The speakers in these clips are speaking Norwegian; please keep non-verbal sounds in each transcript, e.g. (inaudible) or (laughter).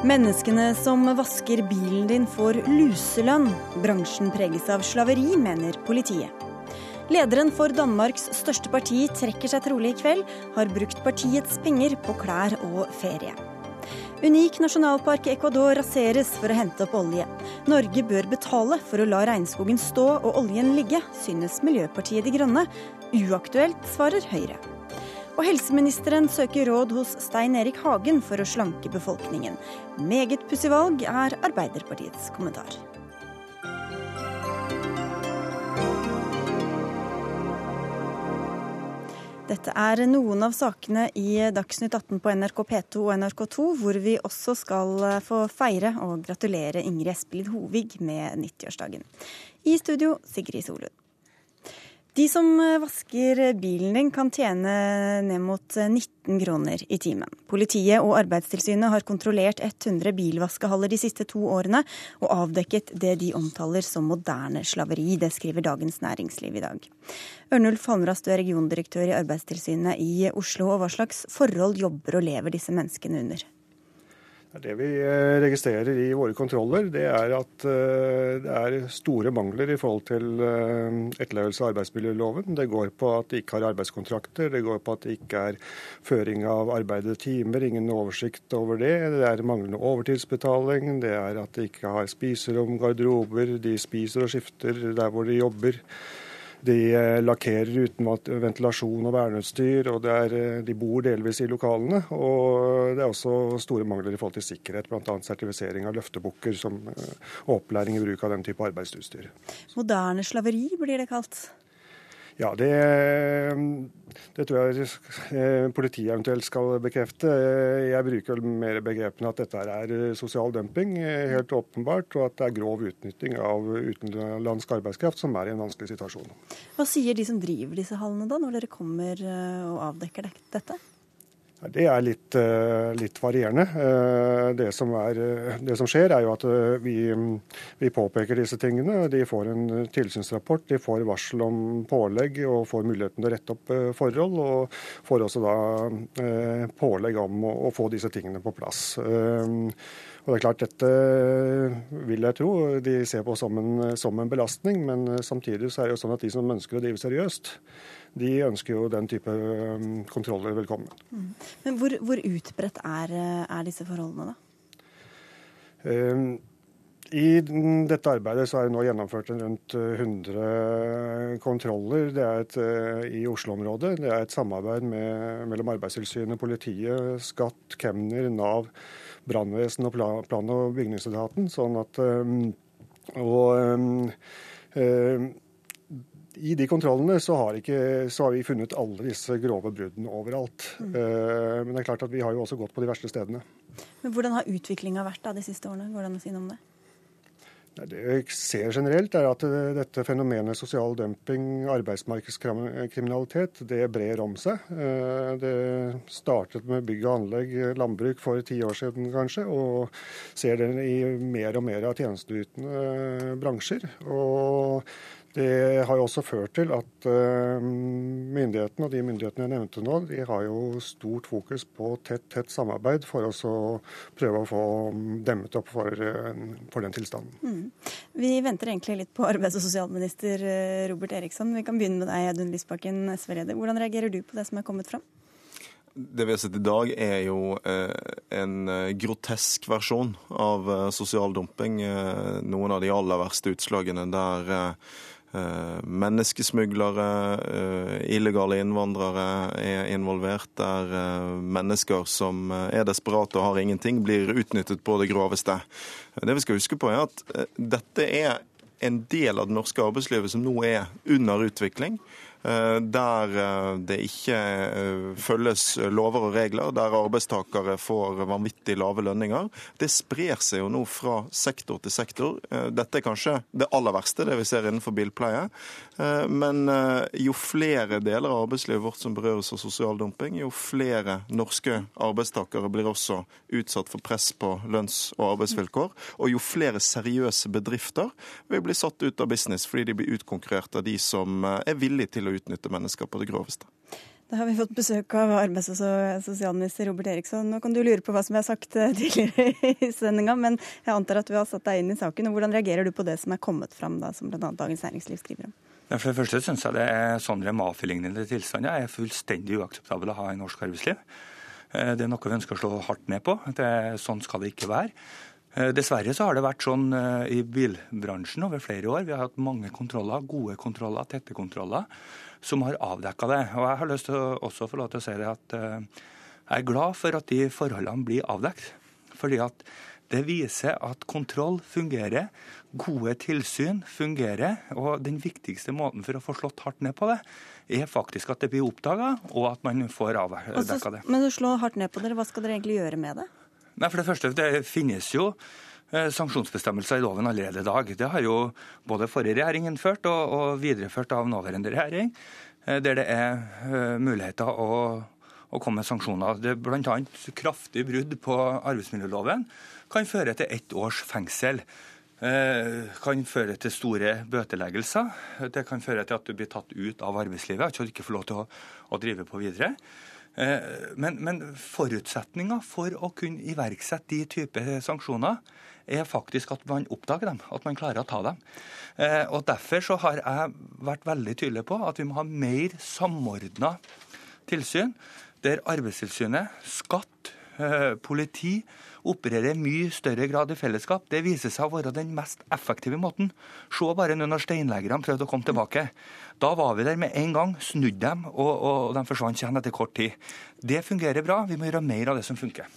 Menneskene som vasker bilen din får luselønn. Bransjen preges av slaveri, mener politiet. Lederen for Danmarks største parti trekker seg trolig i kveld, har brukt partiets penger på klær og ferie. Unik nasjonalpark i Ecuador raseres for å hente opp olje. Norge bør betale for å la regnskogen stå og oljen ligge, synes Miljøpartiet De Grønne. Uaktuelt, svarer Høyre. Og helseministeren søker råd hos Stein Erik Hagen for å slanke befolkningen. Meget pussig valg, er Arbeiderpartiets kommentar. Dette er noen av sakene i Dagsnytt 18 på NRK P2 og NRK2, hvor vi også skal få feire og gratulere Ingrid Espelid Hovig med 90-årsdagen. I studio Sigrid Solund. De som eh, vasker bilen din kan tjene ned mot 19 eh, kroner i timen. Politiet og Arbeidstilsynet har kontrollert 100 bilvaskehaller de siste to årene, og avdekket det de omtaler som moderne slaveri. Det skriver Dagens Næringsliv i dag. Ørnulf Halmrast, du er regiondirektør i Arbeidstilsynet i Oslo. og Hva slags forhold jobber og lever disse menneskene under? Det vi eh, registrerer i våre kontroller, det er at eh, det er store mangler i forhold til eh, etterlevelse av arbeidsmiljøloven. Det går på at de ikke har arbeidskontrakter, det går på at det ikke er føring av arbeidede timer, ingen oversikt over det. Det er manglende overtidsbetaling, det er at de ikke har spiserom, garderober, de spiser og skifter der hvor de jobber. De eh, lakkerer uten ventilasjon og verneutstyr, og er, eh, de bor delvis i lokalene. Og det er også store mangler i forhold til sikkerhet, bl.a. sertifisering av løftebukker eh, og opplæring i bruk av den type arbeidsutstyr. Moderne slaveri blir det kalt? Ja, det, det, tror jeg eh, politiet eventuelt skal bekrefte. Jeg bruker mer begrepene at dette er eh, sosial dumping, eh, helt åpenbart, og at det er grov utnytting av utenlandsk arbeidskraft som er i en vanskelig situasjon. Hva sier de som driver disse hallene da, når dere kommer og avdekker dette? Det er litt, eh, litt varierende. Eh, det som, er, eh, det som, skjer, er jo at vi, vi, påpeker disse tingene. De får en tilsynsrapport, de får varsel om pålegg og får muligheten til å rette opp forhold. Og får også da pålegg om å, å få disse tingene på plass. Og det er klart, Dette vil jeg tro de ser på som en, som en belastning, men samtidig så er det jo sånn at de som ønsker å drive seriøst, de ønsker jo den type um, kontroller velkommen. Mm. Men hvor, hvor utbredt er, er, disse forholdene, da? Um, i dette arbeidet så er det nå gjennomført rundt 100 uh, kontroller. Det er et, uh, i Oslo-området. Det er et samarbeid med, mellom Arbeidstilsynet, politiet, skatt, kemner, Nav, brannvesen og plan- og bygningsetaten. Sånn at og, og um, i de kontrollene så har, ikke, så har, vi funnet alle disse grove bruddene overalt. Mm. Uh, men det er klart at vi har jo også gått på de verste stedene. Men Hvordan har utviklinga vært da de siste årene? Går det an å si noe om det? Det jeg ser generelt, er at eh, dette fenomenet sosial dumping, arbeidsmarkedskriminalitet, det brer om seg. Uh, det startet med bygg og anlegg, landbruk for ti år siden kanskje, og ser det i mer og mer av tjenesteytende bransjer. Og det har jo også ført til at uh, myndighetene og de myndighetene jeg nevnte nå, de har jo stort fokus på tett, tett samarbeid for å prøve å få demmet opp for, uh, for den tilstanden. Mm. Vi venter egentlig litt på arbeids- og sosialminister eh, Robert Eriksson. Vi kan begynne med deg, Audun Lysbakken, SV-leder. Hvordan reagerer du på det som er kommet fram? Det vi har sett i dag, er jo eh, en grotesk versjon av eh, sosial dumping. Eh, noen av de aller verste utslagene der Eh, menneskesmuglere, eh, illegale innvandrere er involvert, der eh, mennesker som er desperate og har ingenting, blir utnyttet på det groveste. Det vi skal huske på, er at dette er en del av det norske arbeidslivet som nå er under utvikling. Eh, der eh, det ikke eh, følges lover og regler, der arbeidstakere får vanvittig lave lønninger. Det sprer seg jo nå fra sektor til sektor. Dette er kanskje det aller verste, det vi ser innenfor bilpleie. Men jo flere deler av arbeidslivet vårt som berøres av sosial dumping, jo flere norske arbeidstakere blir også utsatt for press på lønns- og arbeidsvilkår. Og jo flere seriøse bedrifter vil bli satt ut av business fordi de blir utkonkurrert av de som er villige til å utnytte mennesker på det groveste. Da har vi fått besøk av arbeids- og sosialminister Robert Eriksson. Nå kan du lure på hva som er sagt eh, (laughs) tidligere i sendinga, men jeg antar at du har satt deg inn i saken. og Hvordan reagerer du på det som er kommet fram, da, som bl.a. Dagens Næringsliv skriver om? For det første syns jeg det er sånne mafialignende tilstander er fullstendig uakseptable å ha i norsk arbeidsliv. Eh, det er noe vi ønsker å slå hardt ned på. Det, sånn skal det ikke være. Eh, dessverre så har det vært sånn i bilbransjen over flere år. Vi har hatt mange kontroller, gode kontroller, tette kontroller som har avdekka det. Og Jeg har lyst til å også få lov til å si det at eh, jeg er glad for at de forholdene blir avdekt. Fordi at det viser at kontroll fungerer, gode tilsyn fungerer. Og den viktigste måten for å få slått hardt ned på det, er faktisk at det blir oppdaga, og at man får avdekka det. Men du slår hardt ned på dere, hva skal dere egentlig gjøre med det? Nei, for Det første, det finnes jo eh, sanksjonsbestemmelser i loven allerede i dag. Det har jo både forrige regjering innført og, og videreført av nåværende regjering, eh, der det er uh, muligheter å, å, komme med sanksjoner. Det er Bl.a. kraftig brudd på arbeidsmiljøloven kan føre til ett års fengsel. Uh, kan føre til store bøteleggelser. Det kan føre til at du blir tatt ut av arbeidslivet, du ikke får lov til å, å drive på videre. Eh, men, men forutsetninga for å kunne iverksette de type sanksjoner er faktisk at man oppdager dem, at man klarer å ta dem. Eh, og Derfor så har jeg vært veldig tydelig på at vi må ha mer samordna tilsyn, der Arbeidstilsynet, skatt, eh, politi opererer i mye større grad i fellesskap. Det viser seg å være den mest effektive måten. Se bare nå når steinleggerne prøvde å komme tilbake. Da var vi der med en gang, snudde dem, og, og de forsvant igjen etter kort tid. Det fungerer bra. Vi må gjøre mer av det som funker.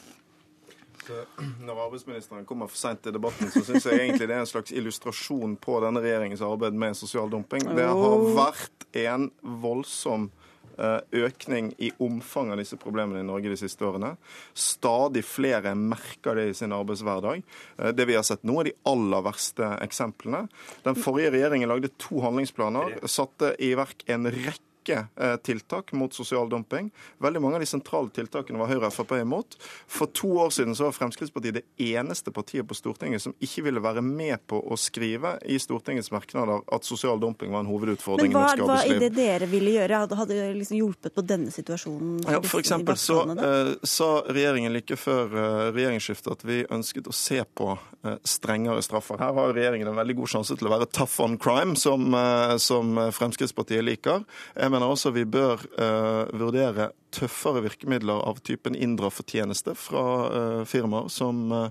(clears throat) Når arbeidsministeren kommer for seint til debatten, så syns jeg egentlig det er en slags illustrasjon på denne regjeringens arbeid med sosial dumping. Det har vært en voldsom Eh, økning i omfanget av disse problemene i Norge de siste årene. Stadig flere merker det i sin arbeidshverdag. Eh, det vi har sett nå, er de aller verste eksemplene. Den forrige regjeringen lagde to handlingsplaner, satte i verk en rekke rekke eh, tiltak mot sosial dumping. Veldig mange av de sentrale tiltakene var Høyre og Frp imot. For to år siden så var Fremskrittspartiet det eneste partiet på Stortinget som ikke ville være med på å skrive i Stortingets merknader at sosial dumping var en hovedutfordring i norsk arbeidsliv. Men hva er det dere ville gjøre? Hadde det liksom hjulpet på denne situasjonen? For, ja, for eksempel så uh, sa regjeringen like før uh, regjeringsskiftet at vi ønsket å se på uh, strengere straffer. Her har regjeringen en veldig god sjanse til å være tough on crime, som, som Fremskrittspartiet liker. Jeg mener også vi bør uh, vurdere tøffere virkemidler av typen inndra fortjeneste fra uh, firmaer som uh,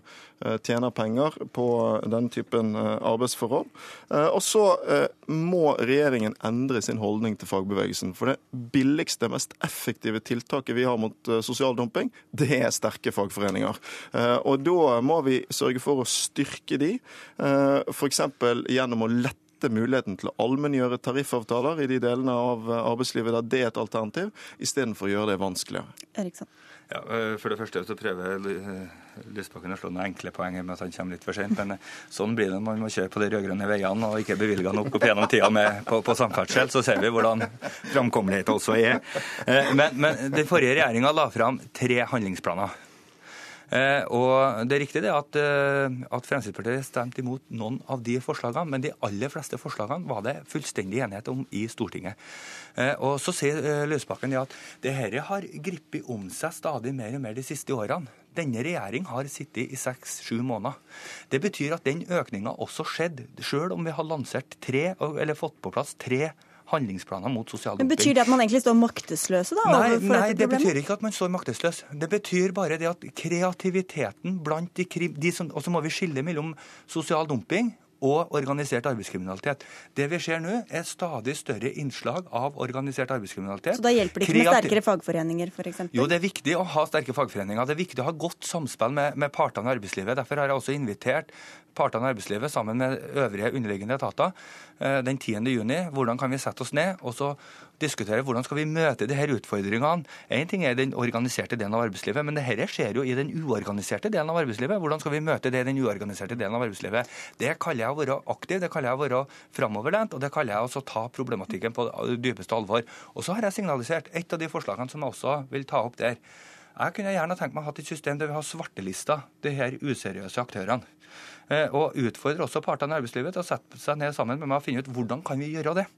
tjener penger på den typen arbeidsforhold. og så må regjeringen endre sin holdning til fagbevegelsen. For det billigste, mest effektive tiltaket vi har mot sosial dumping, det er sterke fagforeninger. og da må vi sørge for å styrke de, f.eks. gjennom å lette lette muligheten til å allmenngjøre tariffavtaler i de delene av eh, arbeidslivet der det er et alternativ, istedenfor å gjøre det vanskeligere. Eriksson. Ja, eh, for det første så prøver eh, Lysbakken å slå noen enkle poenger med at han kommer litt for sent. Men sånn blir det når man må kjøre på de rød-grønne veiene og ikke bevilger nok opp gjennom tida med, på, på, samferdsel. Så ser vi hvordan framkommeligheten også er. Men, men den forrige regjeringa la fram tre handlingsplaner. Eh, og Det er riktig det at, eh, at Fremskrittspartiet stemte imot noen av de forslagene, men de aller fleste forslagene var det fullstendig enighet om i Stortinget. Eh, og Så sier Løsbakken at det dette har gripet om seg stadig mer og mer de siste årene. Denne regjering har sittet i seks-sju måneder. Det betyr at den økninga også skjedde, sjøl om vi har lansert tre, eller fått på plass tre handlingsplaner mot sosial dumping. Men Betyr det at man egentlig står maktesløse? da? Nei, nei det betyr ikke at man står maktesløs. Det betyr bare det at kreativiteten blant de, de som Og så må vi skille mellom sosial dumping og organisert arbeidskriminalitet. Det vi ser nå, er stadig større innslag av organisert arbeidskriminalitet. Så da hjelper det ikke med sterkere fagforeninger, f.eks.? Jo, det er viktig å ha sterke fagforeninger. Det er viktig å ha godt samspill med, med partene i arbeidslivet. Derfor har jeg også invitert partene i arbeidslivet sammen med øvrige underliggende etater eh, den 10. juni. Hvordan kan vi sette oss ned og så diskutere hvordan skal vi møte de her utfordringene. Én ting er den organiserte delen av arbeidslivet, men dette skjer jo i den uorganiserte delen av arbeidslivet. Hvordan skal vi møte det i den uorganiserte delen av arbeidslivet? Det kaller jeg å være aktiv, det kaller jeg å være framoverlent, og det kaller jeg også å ta problematikken på dypeste alvor. Og så har jeg signalisert et av de forslagene som jeg også vil ta opp der. Jeg kunne gjerne tenkt meg å ha et system der vi har svartelista de her useriøse aktørene. Eh, og utfordrer også partene i arbeidslivet til å sette seg ned sammen med meg og finne ut hvordan kan vi gjøre det.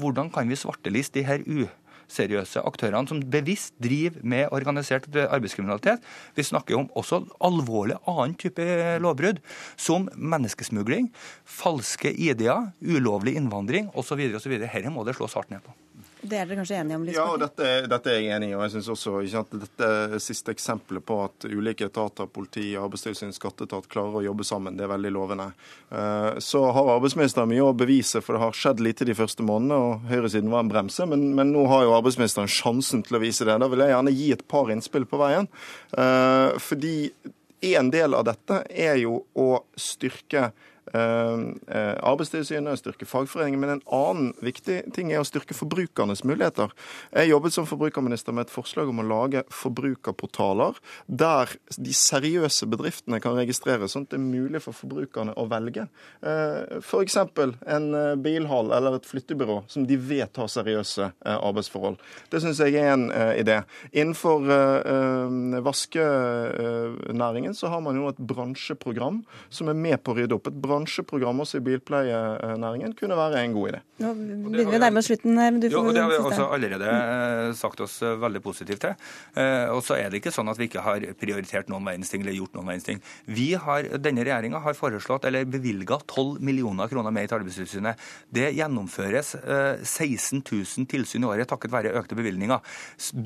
Hvordan kan vi svarteliste de her useriøse aktørene som bevisst driver med organisert arbeidskriminalitet. Vi snakker om også alvorlig annen type lovbrudd, som menneskesmugling, falske ID-er, ulovlig innvandring osv. Dette må det slås hardt ned på. Det er dere kanskje enige om? Lisbeth? Ja, og dette, dette, er jeg enig i. og jeg synes også at Dette siste eksempelet på at ulike etater, politi, arbeidstilsyn, skatteetat klarer å jobbe sammen, det er veldig lovende. Eh, så har arbeidsministeren mye å bevise, for det har skjedd lite de første månedene. og Høyresiden var en bremse, men, men nå har jo arbeidsministeren sjansen til å vise det. Da vil jeg gjerne gi et par innspill på veien. Eh, fordi en del av dette er jo å styrke Arbeidstilsynet, styrke fagforeningen. Men en annen viktig ting er å styrke forbrukernes muligheter. Jeg jobbet som forbrukerminister med et forslag om å lage forbrukerportaler der de seriøse bedriftene kan registrere, sånn at det er mulig for forbrukerne å velge. Eh, F.eks. en bilhall eller et flyttebyrå som de vet har seriøse arbeidsforhold. Det syns jeg er en idé. Innenfor vaskenæringen så har man jo et bransjeprogram som er med på å rydde opp. Et bransjeprogram også i bilpleienæringen kunne være en god idé. Nå begynner vi å nærme oss slutten. Men du får jo, det har vi også allerede eh, sagt oss eh, veldig positivt til. Eh, og så er det ikke sånn at vi ikke har prioritert noen verdens ting eller gjort noen verdens ting. Vi har, Denne regjeringa har foreslått eller bevilga 12 millioner kroner mer til Arbeidstilsynet. Det gjennomføres 16 000 tilsyn i året takket være økte bevilgninger.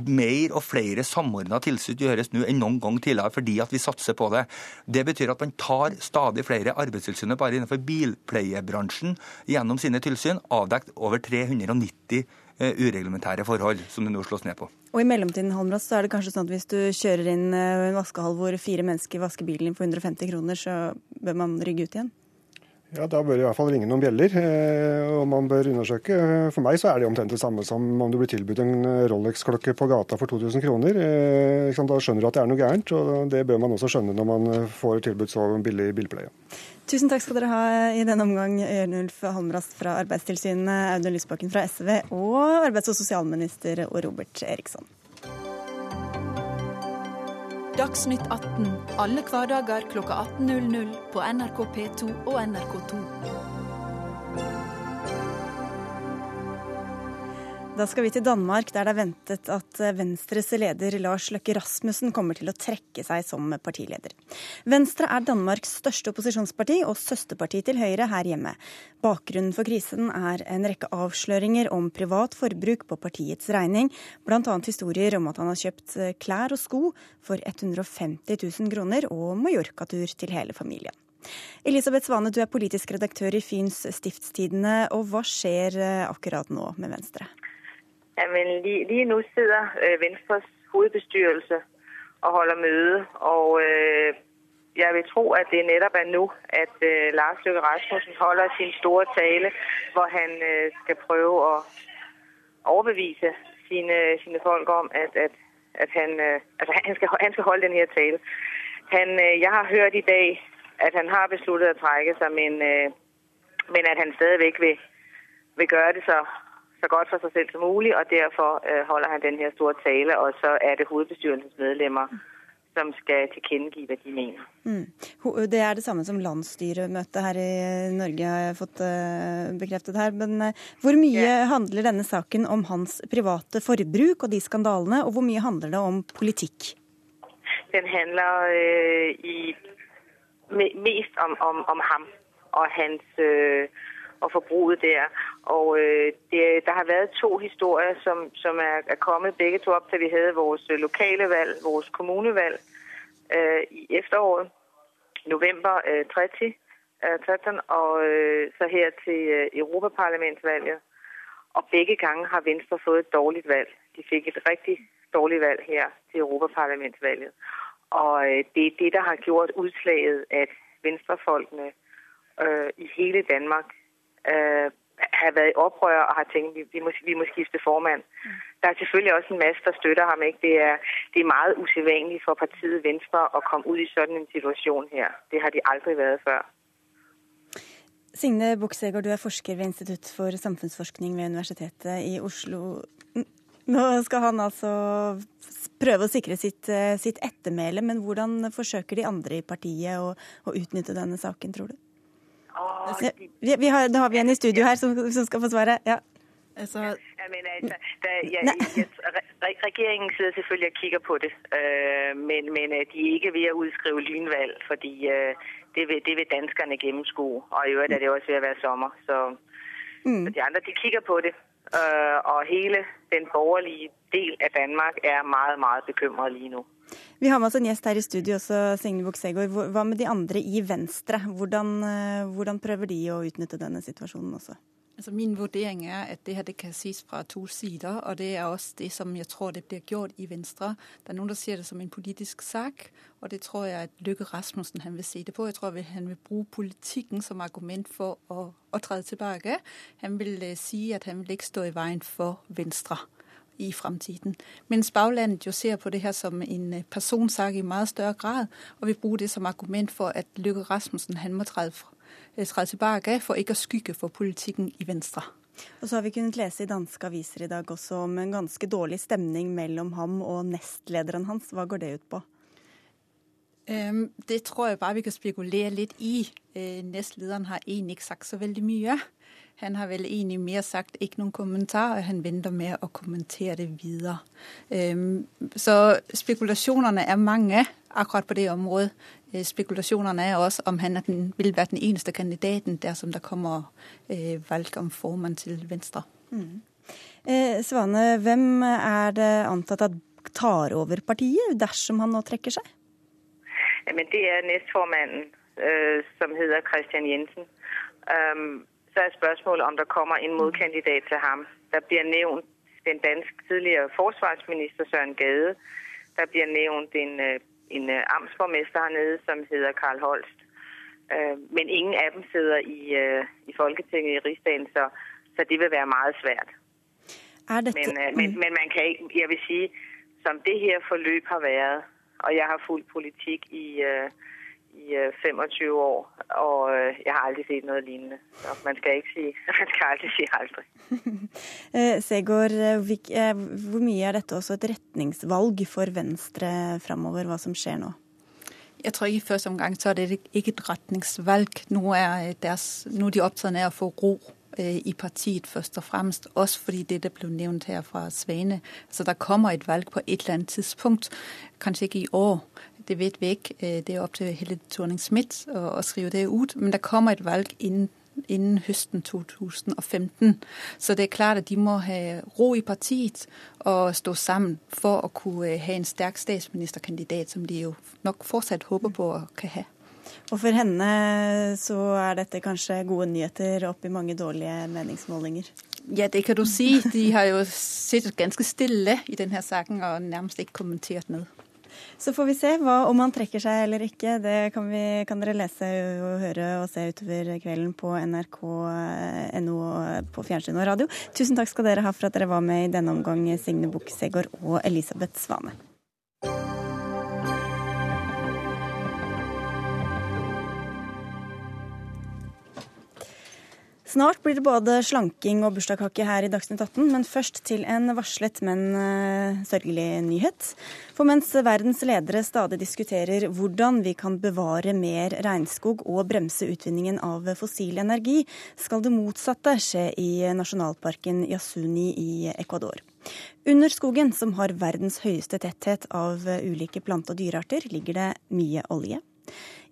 Mer og flere samordna tilsyn gjøres nå enn noen gang tidligere fordi at vi satser på det. Det betyr at man tar stadig flere Arbeidstilsynet bare innenfor bilpleiebransjen gjennom sine tilsyn avdekt over 390 eh, ureglementære forhold, som det nå slås ned på. Og I mellomtiden Halmras, så er det kanskje sånn at hvis du kjører inn eh, en vaskehall hvor fire mennesker vasker bilen din for 150 kroner, så bør man rygge ut igjen? Ja, Da bør det i hvert fall ringe noen bjeller, eh, og man bør undersøke. For meg så er det omtrent det samme som om du blir tilbudt en Rolex-klokke på gata for 2000 kroner. Da skjønner du at det er noe gærent, og det bør man også skjønne når man får tilbudt så billig bilpleie. Tusen takk skal dere ha i denne omgang, Jørnulf Holmrast fra Arbeidstilsynet, Audun Lysbakken fra SV og arbeids- og sosialminister og Robert Eriksson. Dagsnytt 18 alle hverdager klokka 18.00 på NRK P2 og NRK2. Da skal vi til Danmark, der det er ventet at Venstres leder Lars Løkke Rasmussen kommer til å trekke seg som partileder. Venstre er Danmarks største opposisjonsparti og søsterparti til Høyre her hjemme. Bakgrunnen for krisen er en rekke avsløringer om privat forbruk på partiets regning, bl.a. historier om at han har kjøpt klær og sko for 150 000 kroner og Mallorca-tur til hele familien. Elisabeth Svane, du er politisk redaktør i Fyns Stiftstidende, og hva skjer akkurat nå med Venstre? Jamen, lige, lige nu sidder øh, Venstres hovedbestyrelse og holder møde, og øh, jeg vil tro, at det netop er nu, at øh, Lars Løkke Rasmussen holder sin store tale, hvor han øh, skal prøve at overbevise sine, sine folk om, at, at, at han, øh, altså, han, skal, han skal holde den her tale. Han, øh, jeg har hørt i dag, at han har besluttet at trække sig, men, øh, men at han stadigvæk vil, vil gøre det så så godt for seg selv som mulig, og derfor øh, holder han den her store tale, og så er det hovedbestyrelsens medlemmer, som skal tilkjennegi hva de mener. Mm. Det er det samme som landsstyremøtet her i Norge, har jeg fått uh, bekreftet her. Men hvor mye ja. handler denne saken om hans private forbruk og de skandalene, og hvor mye handler det om politikk? Den handler øh, i, mest om, om, om ham og hans og forbruket der. Og øh, det, der har vært to historier, som, som er, er kommet begge to opp da vi hadde vores øh, lokale valg, vores kommunevalg øh, i efteråret, november øh, 30, øh, 13, og øh, så her til øh, Europaparlamentsvalget. Og begge gange har Venstre fått et dårlig valg. De fikk et riktig dårlig valg her til Europaparlamentsvalget. Og øh, det er det, der har gjort utslaget at venstrefolkene øh, i hele Danmark øh, har været i oprør og har tænkt, at vi, må, vi må skifte formand. Mm. Der er selvfølgelig også en masse, der støtter ham. Ikke? Det, er, det er meget usædvanligt for partiet Venstre at komme ud i sådan en situation her. Det har de aldrig været før. Signe Buksegård, du er forsker ved Institutt for samfunnsforskning ved Universitetet i Oslo. Nå skal han altså prøve å sikre sitt, eh, sitt ettermæle, men hvordan forsøker de andre i partiet å, å utnytte denne saken, tror du? Oh, vi, vi har, da har vi en i studio her som, som skal få svaret. Ja. Altså, Jeg mener, altså, der, jeg, jeg, Regjeringen sidder selvfølgelig og kikker på det, øh, men, men øh, de er ikke ved å utskrive lynvalg, fordi øh, det, vil, det vil danskerne gjennomskue. Og i øvrigt er det også ved å være sommer, så, mm. så de andre de kikker på det. Og hele den borgerlige del av Danmark er meget, meget bekymret lige nå. Vi har med oss en gjest her i studio også, Signe Buksegård. Hva med de andre i Venstre? Hvordan, hvordan prøver de å utnytte denne situasjonen også? Altså Min vurdering er at det her det kan ses fra to sider, og det er også det som jeg tror det blir gjort i Venstre. Det er noen som ser det som en politisk sak, og det tror jeg at Lykke Rasmussen han vil se det på. Jeg tror han vil bruke politikken som argument for å, å trede tilbake. Han vil uh, si at han vil ikke stå i veien for Venstre i fremtiden. Mens baglandet jo ser på det her som en øh, personsak i meget større grad, og vil bruke det som argument for at Lykke Rasmussen han må trede fra Eh, tilbake for ikke å skygge for politikken i Venstre. Og så har vi kunnet lese i danske aviser i dag også om en ganske dårlig stemning mellom ham og nestlederen hans. Hva går det ut på? Um, det tror jeg bare vi kan spekulere litt i. Uh, nestlederen har egentlig ikke sagt så veldig mye. Han har vel egentlig mer sagt ikke noen kommentar, og han venter med å kommentere det videre. Så spekulasjonene er mange akkurat på det området. Øh, spekulasjonene er også om han den, vil være den eneste kandidaten dersom det kommer eh, valg om formann til Venstre. Mm. Eh, Svane, hvem er det antatt at tar over partiet dersom han nå trekker seg? Jamen, det er nestformannen, øh, som heter Christian Jensen. Um, så er spørsmålet om det kommer en motkandidat til ham. Der blir nevnt den danske tidligere forsvarsminister Søren Gade. Der blir nevnt en øh, en uh, amtsborgmester hernede, som hedder Karl Holst. Uh, men ingen av dem sidder i, i Folketinget i Rigsdagen, så, så, det vil være meget svært. Det... Men, men, men, man kan ikke, jeg vil sige, som det her forløp har vært, og jeg har fulgt politikk i i 25 øh, år, og øh, jeg har aldri sett noe lignende. Så man skal ikke si (laughs) man skal aldri si aldri. (laughs) Eh, Segård, eh, hvor mye er dette også et retningsvalg for Venstre framover, hva som skjer nå? Jeg tror ikke i første omgang så er det ikke et retningsvalg. Nå er, deres, nå er de opptatt av å få ro øh, i partiet først og fremst, også fordi det der ble nevnt her fra Svane. Så der kommer et valg på et eller annet tidspunkt, kanskje ikke i år. Det vet vi ikke. Øh, det er opp til Helle Thorning-Smith å skrive det ut. Men det kommer et valg innen, innen høsten 2015. Så det er klart at de må ha ro i partiet og stå sammen for å kunne ha en sterk statsministerkandidat, som de jo nok fortsatt håper på å kan ha. Og for henne så er dette kanskje gode nyheter oppi mange dårlige meningsmålinger? Ja, det kan du si. De har jo sittet ganske stille i denne saken og nærmest ikke kommentert noe. Så får vi se hva, om han trekker seg eller ikke. Det kan, vi, kan dere lese og høre og se utover kvelden på nrk.no på fjernsyn og radio. Tusen takk skal dere ha for at dere var med i denne omgang, Signe Buch Segård og Elisabeth Svane. Snart blir det både slanking og bursdagskake her i Dagsnytt 18, men først til en varslet, men uh, sørgelig nyhet. For mens verdens ledere stadig diskuterer hvordan vi kan bevare mer regnskog og bremse utvinningen av fossil energi, skal det motsatte skje i nasjonalparken Yasuni i Ecuador. Under skogen, som har verdens høyeste tetthet av ulike plante- og dyrearter, ligger det mye olje.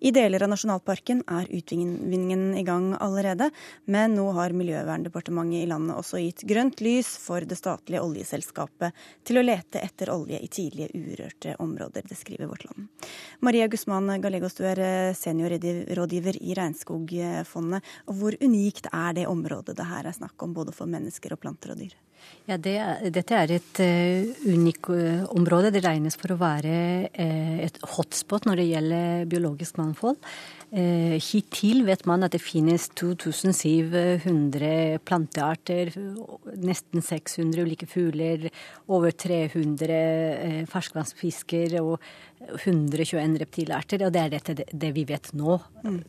I deler av nasjonalparken er utvinningen i gang allerede, men nå har Miljøverndepartementet i landet også gitt grønt lys for det statlige oljeselskapet til å lete etter olje i tidlige urørte områder. Det skriver Vårt Land. Maria Guzman Gallegos, du er eh, seniorrådgiver i Regnskogfondet. Hvor unikt er det området det her er snakk om, både for mennesker og planter og dyr? Ja, det, Dette er et uh, unikt uh, område. Det regnes for å være uh, et hotspot når det gjelder biologisk mangfold. Uh, hittil vet man at det finnes 2700 plantearter, nesten 600 ulike fugler, over 300 ferskvannsfisker og 121 reptilarter, og det er dette det vi vet nå. Mm.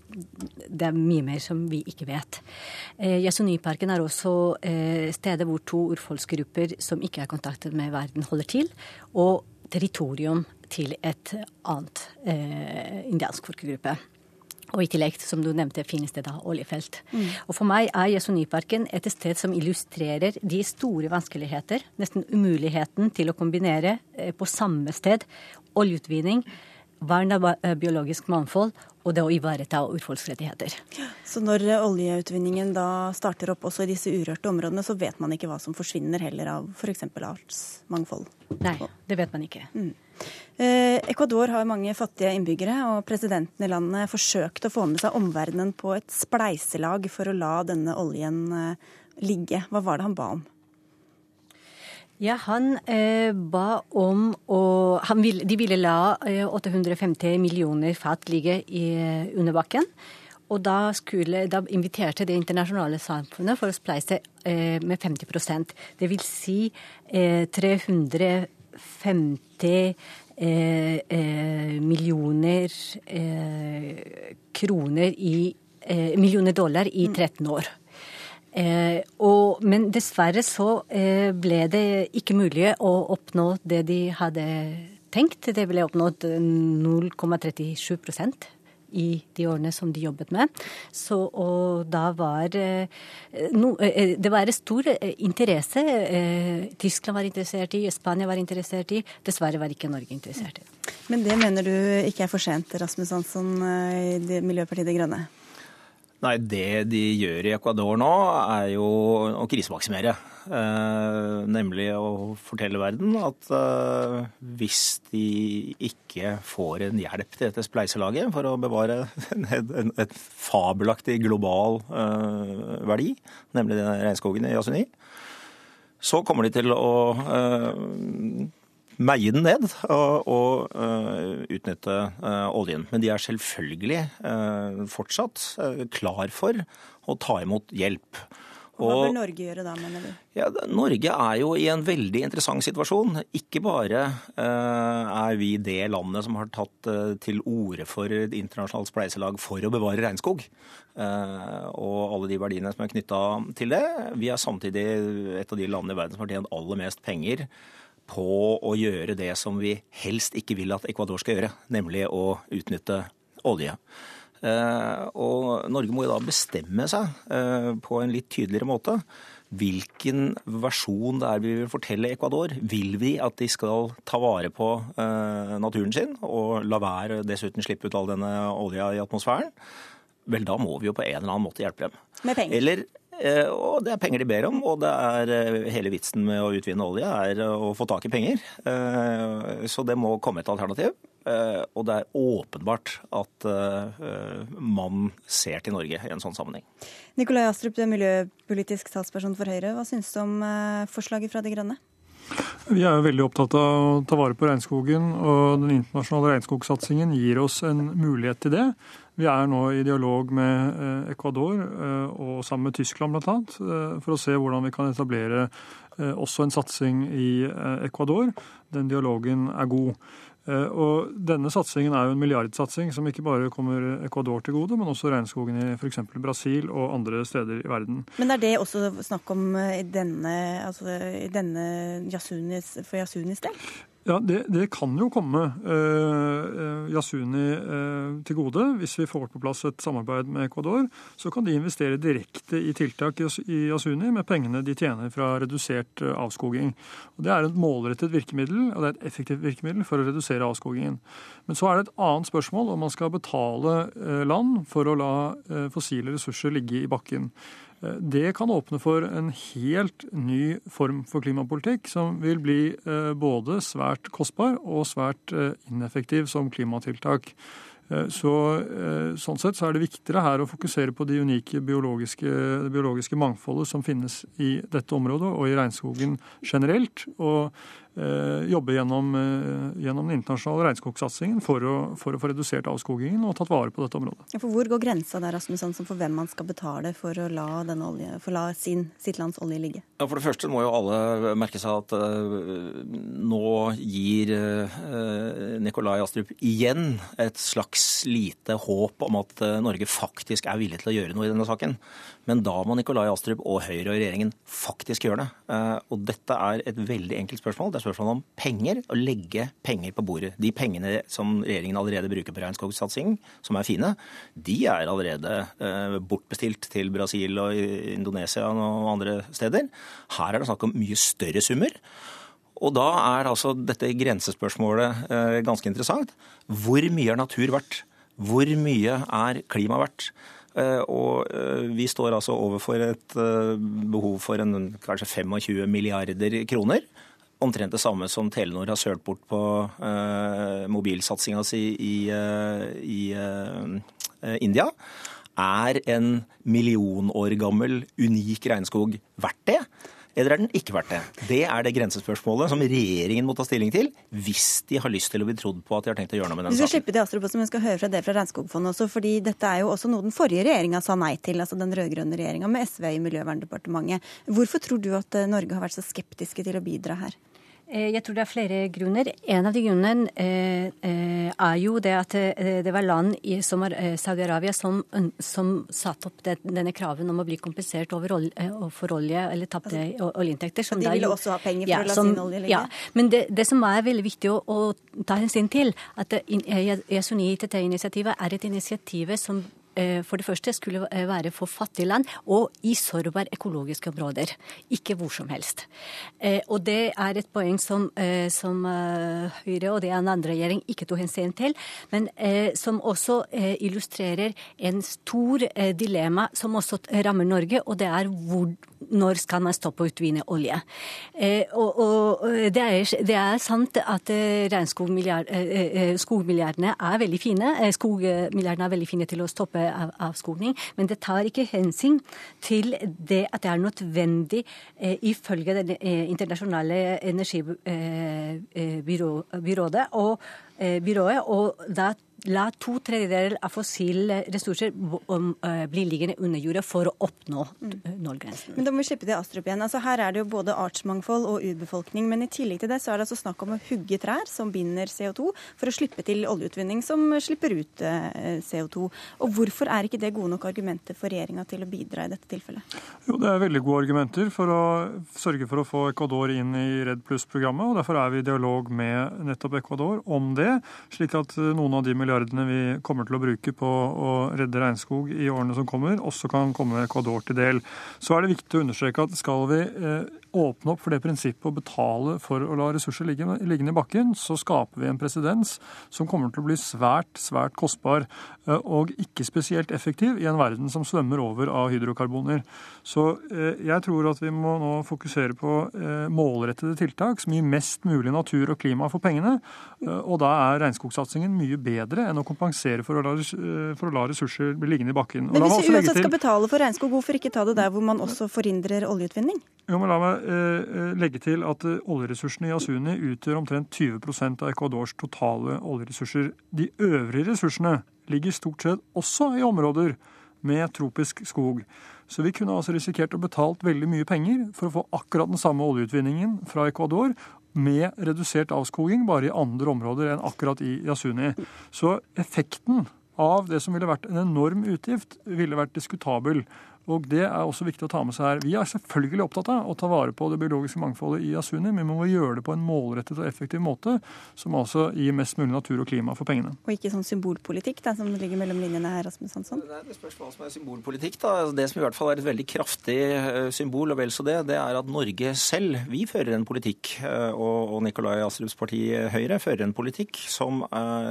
Det er mye mer som vi ikke vet. Eh, Yasuniparken er også eh, stedet hvor to urfolksgrupper som ikke er kontaktet med verden, holder til, og territorium til et annet eh, indiansk folkegruppe. Og i tillegg, som du nevnte, finnes det da oljefelt. Mm. Og for meg er Jasoniparken et sted som illustrerer de store vanskeligheter, nesten umuligheten til å kombinere eh, på samme sted oljeutvinning, vern av eh, biologisk mangfold og det å ivareta urfolksrettigheter. Så når oljeutvinningen da starter opp også i disse urørte områdene, så vet man ikke hva som forsvinner heller av f.eks. artsmangfold? Nei, det vet man ikke. Mm. Eh, Ecuador har mange fattige innbyggere, og presidenten i landet forsøkte å få med seg omverdenen på et spleiselag for å la denne oljen eh, ligge. Hva var det han ba om? Ja, Han eh, ba om å vil, De ville la eh, 850 millioner fat ligge i, under bakken. Og da, skulle, da, inviterte det internasjonale samfunnet for å spleise eh, med 50% Det vil si 350 Eh, eh, millioner eh, kroner i Millioner dollar i 13 år. Eh, og, men dessverre så eh, ble det ikke mulig å oppnå det de hadde tenkt. Det ble oppnådd 0,37% i de årene som de jobbet med. Så, og da var eh, no, eh, Det var stor eh, interesse. Tyskland var interessert i, Spania var interessert i. Dessverre var ikke Norge interessert i. Men det mener du ikke er for sent, Rasmus Hansson i Miljøpartiet De Grønne? Nei, det de gjør i Ecuador nå, er jo å krisemaksimere. Eh, nemlig å fortelle verden at eh, hvis de ikke får en hjelp til dette spleiselaget for å bevare (laughs) en, et fabelaktig global eh, verdi, nemlig regnskogen i Yasuni, så kommer de til å meie den ned og, og uh, utnytte uh, oljen. Men de er selvfølgelig uh, fortsatt klar for å ta imot hjelp. Og Hva bør Norge gjøre da, mener du? Ja, Norge er jo i en veldig interessant situasjon. Ikke bare er vi det landet som har tatt til orde for et internasjonalt spleiselag for å bevare regnskog. og alle de verdiene som er knytta til det. Vi er samtidig et av de landene i verden som har tjent aller mest penger på å gjøre det som vi helst ikke vil at Ecuador skal gjøre, nemlig å utnytte olje. Eh, og Norge må jo da bestemme seg eh, på en litt tydeligere måte. Hvilken versjon det er vi vil fortelle Ecuador. Vil vi at de skal ta vare på eh, naturen sin og la være dessuten slippe ut all denne olja i atmosfæren? Vel, da må vi jo på en eller annen måte hjelpe dem. Med penger? Eller og det er penger de ber om, og det er eh, hele vitsen med å utvinne olje er å få tak i penger. Eh, så det må komme et alternativ. Og det er åpenbart at man ser til Norge i en sånn sammenheng. Nikolai Astrup, du er miljøpolitisk talsperson for Høyre. Hva syns du om forslaget fra De Grønne? Vi er jo veldig opptatt av å ta vare på regnskogen, og den internasjonale regnskogsatsingen gir oss en mulighet til det. Vi er nå i dialog med eh, Ecuador eh, og sammen med Tyskland bl.a. Eh, for å se hvordan vi kan etablere også en satsing i Ecuador. Den dialogen er god. Og denne satsingen er jo en milliardsatsing som ikke bare kommer Ecuador til gode, men også regnskogen i f.eks. Brasil og andre steder i verden. Men er det også snakk om i denne, altså denne Yasunis, for Yasunis del? Ja, det, det, kan jo komme uh, Yasuni uh, til gode. Hvis vi får på plass et samarbeid med Ecuador, så kan de investere direkte i tiltak i Yasuni med pengene de tjener fra redusert avskoging. Og Det er et målrettet virkemiddel, og det er et effektivt virkemiddel for å redusere avskogingen. Men så er det et annet spørsmål om man skal betale land for å la fossile ressurser ligge i bakken. Det kan åpne for en helt ny form for klimapolitikk, som vil bli eh, både svært kostbar og svært eh, ineffektiv som klimatiltak. Eh, så, sånn sett så er det viktigere her å fokusere på de unike biologiske, det biologiske mangfoldet som finnes i dette området og i regnskogen generelt. Og Eh, jobbe gjennom, eh, gjennom, den internasjonale regnskogsatsingen for, for, å få redusert avskogingen og tatt vare på dette området. Ja, for Hvor går grensa der, Rasmus Hansson, for hvem man skal betale for å la, for å la sin, sitt lands olje ligge? Ja, For det første må jo alle merke seg at uh, nå gir Nikolai Astrup igjen et slags lite håp om at Norge faktisk er villig til å gjøre noe i denne saken. Men da må Nikolai Astrup og Høyre og regjeringen faktisk gjøre det. Og dette er et veldig enkelt spørsmål. Det spørsmål om penger, å legge penger på bordet. De pengene som regjeringen allerede bruker på regnskogsatsing, som er fine, de er allerede bortbestilt til Brasil og Indonesia og andre steder. Her er det snakk om mye større summer. Og da er altså dette grensespørsmålet eh, ganske interessant. Hvor mye er natur verdt? Hvor mye er klima verdt? Eh, og eh, vi står altså overfor et behov for en, kanskje 25 milliarder kroner. Omtrent det samme som Telenor har sølt bort på uh, mobilsatsinga si i, uh, i uh, India. Er en million år gammel, unik regnskog verdt det? eller er den ikke verdt det? Det er det grensespørsmålet som regjeringen må ta stilling til hvis de har lyst til å bli trodd på at de har tenkt å gjøre noe med den saken. Vi skal slippe til Astrup også, men skal høre fra det fra Regnskogfondet også, fordi dette er jo også noe den forrige regjeringa sa nei til, altså den rød-grønne regjeringa med SV i Miljøverndepartementet. Hvorfor tror du at eh, Norge har vært så skeptiske til å bidra her? Eh, jeg tror det er flere grunner. En av de grunnene eh, eh, er jo det at det var land som Saudi-Arabia som, som satte opp denne kraven om å bli kompensert over olje, for olje eller tapte altså, oljeinntekter. de ville jo, også ha penger for ja, å la som, sin olje ligge? Ja, men det, det, som er veldig viktig å, å ta hensyn til, at Yasuni ITT-initiativet er et initiativ som for det første skulle eh, være for fattige land og i sårbare økologiske områder. Ikke hvor som helst. Eh, og det er et poeng som, som Høyre og det er en andre regjering ikke tok hensyn til, men som også illustrerer en stor dilemma som også rammer Norge, og det er hvor, når skal man stoppe å utvinne olje. Og, og det, er, det, er, sant at regnskogmilliardene er veldig fine. Skogmilliardene er veldig fine til å stoppe avskoging. Men det tar ikke hensyn til det at det er nødvendig eh, ifølge Det eh, internasjonale energibyrået eh, og, byrået, og da la to tredjedeler av fossile ressurser eh, bli liggende under jorda for å oppnå mm. nullgrensen. Men da må vi slippe til Astrup igjen. Altså, her er det jo både artsmangfold og urbefolkning. Men i tillegg til det så er det altså snakk om å hugge trær som binder CO2, for å slippe til oljeutvinning som slipper ut eh, CO2. Og hvorfor er ikke det gode nok argumenter for regjeringa til å bidra i dette tilfellet? Jo, det er veldig gode argumenter for å sørge for å få Ecuador inn i Redd Pluss-programmet. og Derfor er vi i dialog med nettopp Ecuador om det, slik at eh, noen av de miljøene milliardene vi kommer til å bruke på å redde regnskog i årene som kommer, også kan komme Ecuador til del. Så er det viktig å understreke at skal vi eh, åpne opp for det prinsippet å betale for å la ressurser ligge, liggende i bakken, så skaper vi en presedens som kommer til å bli svært, svært kostbar eh, og ikke spesielt effektiv i en verden som svømmer over av hydrokarboner. Så eh, jeg tror at vi må nå fokusere på målrettede tiltak som gir mest mulig natur og klima for pengene. Og da er regnskogsatsingen mye bedre enn å kompensere for å la, eh, for å la ressurser bli liggende i bakken. Men hvis vi uansett skal betale for regnskog, hvorfor ikke ta det der hvor man også forhindrer oljeutvinning? Jo, men La meg eh, legge til at eh, oljeressursene i Asuni utgjør omtrent 20% av Ecuadors totale oljeressurser. De øvrige ressursene ligger stort sett også i områder med tropisk skog. Så vi kunne altså risikert å betalt veldig mye penger for å få akkurat den samme oljeutvinningen fra Ecuador, med redusert avskoging bare i andre områder enn akkurat i Yasuni. Så effekten av det som ville vært en enorm utgift, ville vært diskutabel. Og Det er også viktig å ta med seg her. Vi er selvfølgelig opptatt av å ta vare på det biologiske mangfoldet i Asuni, men vi må gjøre det på en målrettet og effektiv måte, som altså gir mest mulig natur og klima for pengene. Og ikke sånn symbolpolitikk det som ligger mellom linjene her, Rasmus Hansson? Det, er spørs hva som er symbolpolitikk. da. Altså, det som i hvert fall er et veldig kraftig eh, symbol, og vel så det, det er at Norge selv, vi fører en politikk, eh, og, Nikolai Astrups parti Høyre fører en politikk som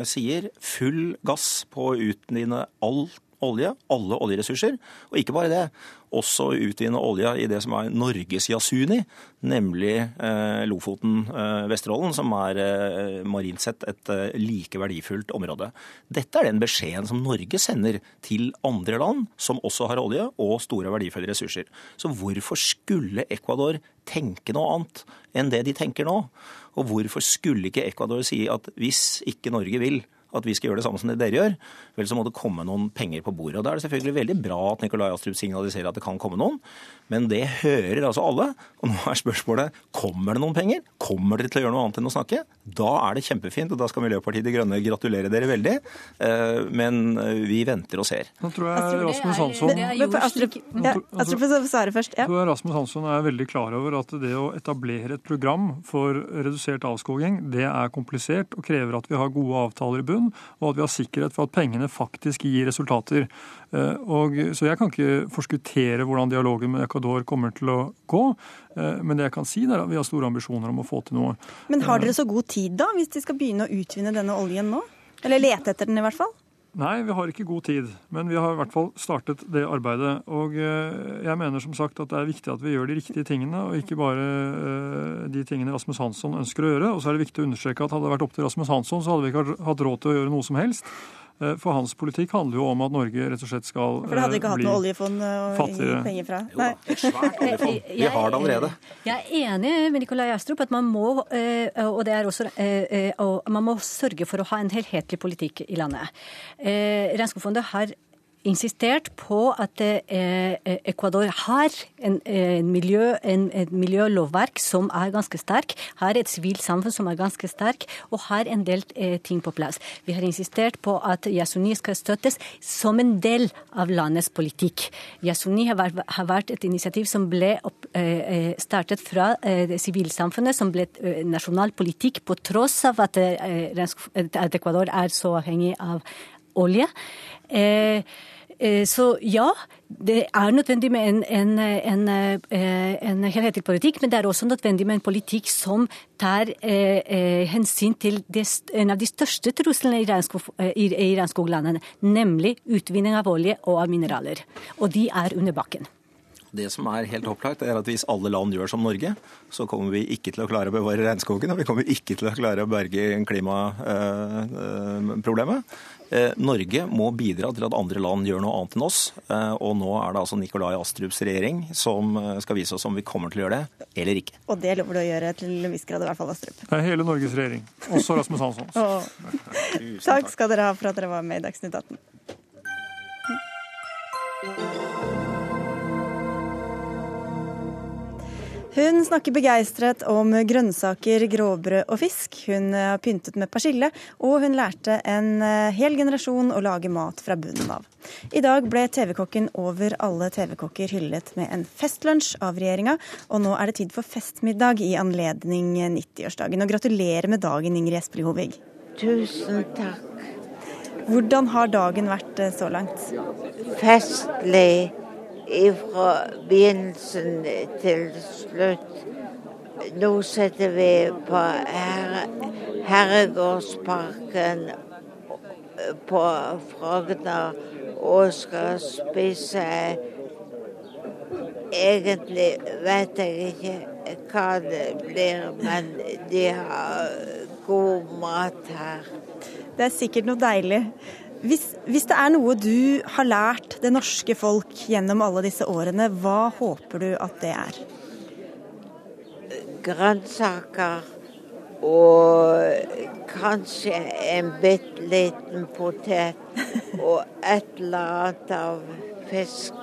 sier full gass på å utvinne alt olje, alle oljeressurser. Og ikke bare det, også utvinne olje i det som er Norges Yasuni, nemlig eh, Lofoten, eh, Vesterålen, som er eh, marint sett et eh, like verdifullt område. Dette er den beskjeden som Norge sender til andre land som også har olje og store verdifulle ressurser. Så hvorfor skulle Ecuador tenke noe annet enn det de tenker nå? Og hvorfor skulle ikke Ecuador si at hvis ikke Norge vil at vi skal gjøre det samme som det dere gjør, vel så må det komme noen penger på bordet. Og Da er det selvfølgelig veldig bra at Nikolai Astrup signaliserer at det kan komme noen, men det hører altså alle. Og nå er spørsmålet kommer det noen penger? Kommer dere til å gjøre noe annet enn å snakke? Da er det kjempefint, og da skal Miljøpartiet De Grønne gratulere dere veldig. Eh, men eh, vi venter og ser. Nå tror jeg Rasmus Hansson Astrup får svare først. Ja. tror jeg Rasmus Hansson er veldig klar over at det å etablere et program for redusert avskoging, det er komplisert og krever at vi har gode avtaler i bunn, og at vi har sikkerhet for at pengene faktisk gir resultater. Eh, og, så jeg kan ikke forskuttere hvordan dialogen med Ecuador kommer til å gå. Eh, men det jeg kan si er at vi har store ambisjoner om å få til noe. Men har dere så god tid da, hvis de skal begynne å utvinne denne oljen nå? Eller lete etter den i hvert fall? Nei, vi har ikke god tid, men vi har i hvert fall startet det arbeidet. Og jeg mener som sagt at det er viktig at vi gjør de riktige tingene, og ikke bare de tingene Rasmus Hansson ønsker å gjøre. Og så er det viktig å understreke at hadde det vært opp til Rasmus Hansson, så hadde vi ikke hatt råd til å gjøre noe som helst. Eh, for hans politikk handler jo om at Norge rett og slett skal bli fattigere. For det hadde ikke hatt noe oljefond å gi penger fra? Nei. Jo, svært (laughs) oljefond. Vi har det allerede. Jeg er enig med Nikolai Astrup at man må, og det er også, man må sørge for å ha en helhetlig politikk i landet. Regnskogfondet har insistert på at eh, Ecuador har en, en, miljø, en, et miljølovverk som er ganske sterk, har et sivilsamfunn som er ganske sterk, og har en del eh, ting på plass. Vi har insistert på at Yasuni skal støttes som en del av landets politikk. Yasuni har, har vært et initiativ som ble opp, eh, startet fra sivilsamfunnet, som ble nasjonal politikk, på tross av at, at Ecuador er så avhengig av olje. Eh, så ja, det er nødvendig med en, en, en, en, helhetlig politikk, men det er også nødvendig med en politikk som tar eh, hensyn til det, en av de største truslene i, regnskog, i, i regnskoglandene, nemlig utvinning av olje og av mineraler. Og de er under bakken. Det som er helt opplagt, er at hvis alle land gjør som Norge, så kommer vi ikke til å klare å bevare regnskogen, og vi kommer ikke til å klare å berge klimaproblemet. Eh, Norge må bidra til at andre land gjør noe annet enn oss. Eh, og nå er det altså Nikolai Astrups regjering som eh, skal vise oss om vi kommer til å gjøre det eller ikke. Og det lover du å gjøre til en viss grad, i hvert fall Astrup. Det er hele Norges regjering. Også Rasmus Hansson. (laughs) takk skal dere ha for at dere var med i Dagsnytt 18. Hun snakker begeistret om grønnsaker, grovbrød og fisk. Hun har pyntet med persille, og hun lærte en eh, hel generasjon å lage mat fra bunnen av. I dag ble TV-kokken over alle TV-kokker hyllet med en festlunsj av regjeringa, og nå er det tid for festmiddag i anledning 90-årsdagen. Og gratulerer med dagen, Ingrid Espelid Hovig. Tusen takk. Hvordan har dagen vært eh, så langt? Festlig fra begynnelsen til slutt. Nå sitter vi på her Herregårdsparken på Frogner og skal spise Egentlig vet jeg ikke hva det blir, men de har god mat her. Det er sikkert noe deilig. Hvis, hvis, det er noe du har lært det norske folk gjennom alle disse årene, hva håper du at det er? Grønnsaker og kanskje en bitte liten potet (laughs) og et eller annet av fisk.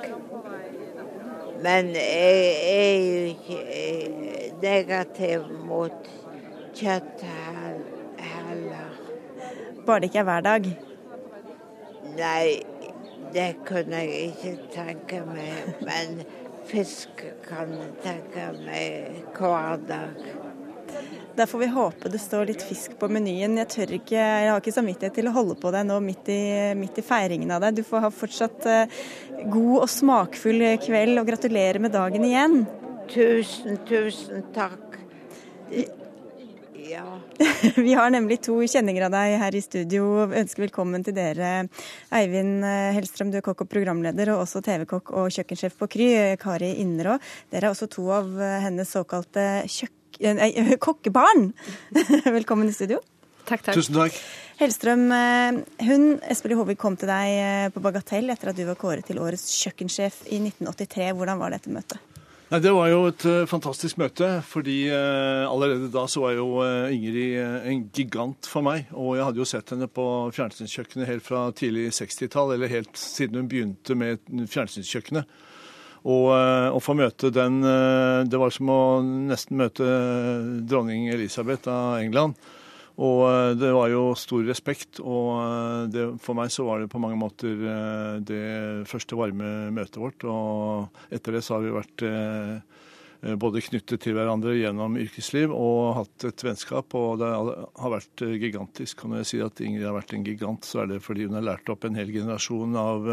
Men jeg er jo ikke negativ mot kjøtt heller. Bare det ikke er hver dag? Nei, det kunne jeg ikke tenke meg. Men fisk kan jeg tenke meg hver dag. Da får vi håpe det står litt fisk på menyen. Jeg tør ikke, jeg har ikke samvittighet til å holde på deg nå midt i, midt i feiringen av deg. Du får ha fortsatt uh, god og smakfull kveld, og gratulerer med dagen igjen. Tusen, tusen takk. Ja. (laughs) Vi har nemlig to kjenninger av deg her i studio. Ønsker velkommen til dere. Eivind eh, Hellstrøm, du er kokk og programleder, og også TV-kokk og kjøkkensjef på Kry. Kari Innerå. Dere er også to av eh, hennes såkalte nei, (laughs) kokkebarn. (laughs) Velkommen i studio. Takk, takk. Tusen takk. Hellstrøm, eh, hun Espelid Håvik kom til deg på Bagatell etter at du var kåret til årets kjøkkensjef i 1983. Hvordan var dette møtet? Nei, Det var jo et uh, fantastisk møte, fordi uh, allerede da så var jo uh, Ingrid en gigant for meg. Og jeg hadde jo sett henne på fjernsynskjøkkenet helt fra tidlig 60-tall, eller helt siden hun begynte med fjernsynskjøkkenet. Og å få møte den Det var som å nesten møte dronning Elisabeth av England. Og eh, det var jo stor respekt, og eh, det, for meg så var det på mange måter eh, det første varme møtet vårt. Og etter det så har vi vært både knyttet til hverandre gjennom yrkesliv og hatt et vennskap, og det har vært gigantisk. Og når jeg sier at Ingrid har vært en gigant, så er det fordi hun har lært opp en hel generasjon av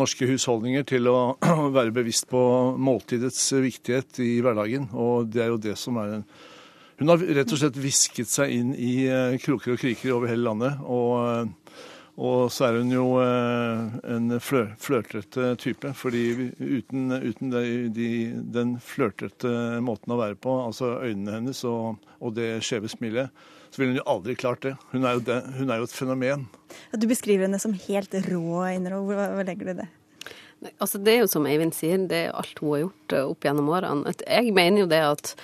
norske husholdninger til å (clears throat) være bevisst på måltidets viktighet i hverdagen. Og det er jo det som er en hun har rett og slett visket seg inn i eh, kroker og kriker over hele landet. Og, eh, og så er hun jo eh, en flør, flørtete type. fordi uten, uten de, de, den flørtete måten å være på, altså øynene hennes og, og det skjeve smilet, så ville hun jo aldri klart det. Hun er jo, det, hun er jo et fenomen. Du beskriver henne som helt rå, Innero. Hva, hva legger du i det? Altså, det er jo som Eivind sier, det er alt hun har gjort opp gjennom årene. Jeg mener jo det at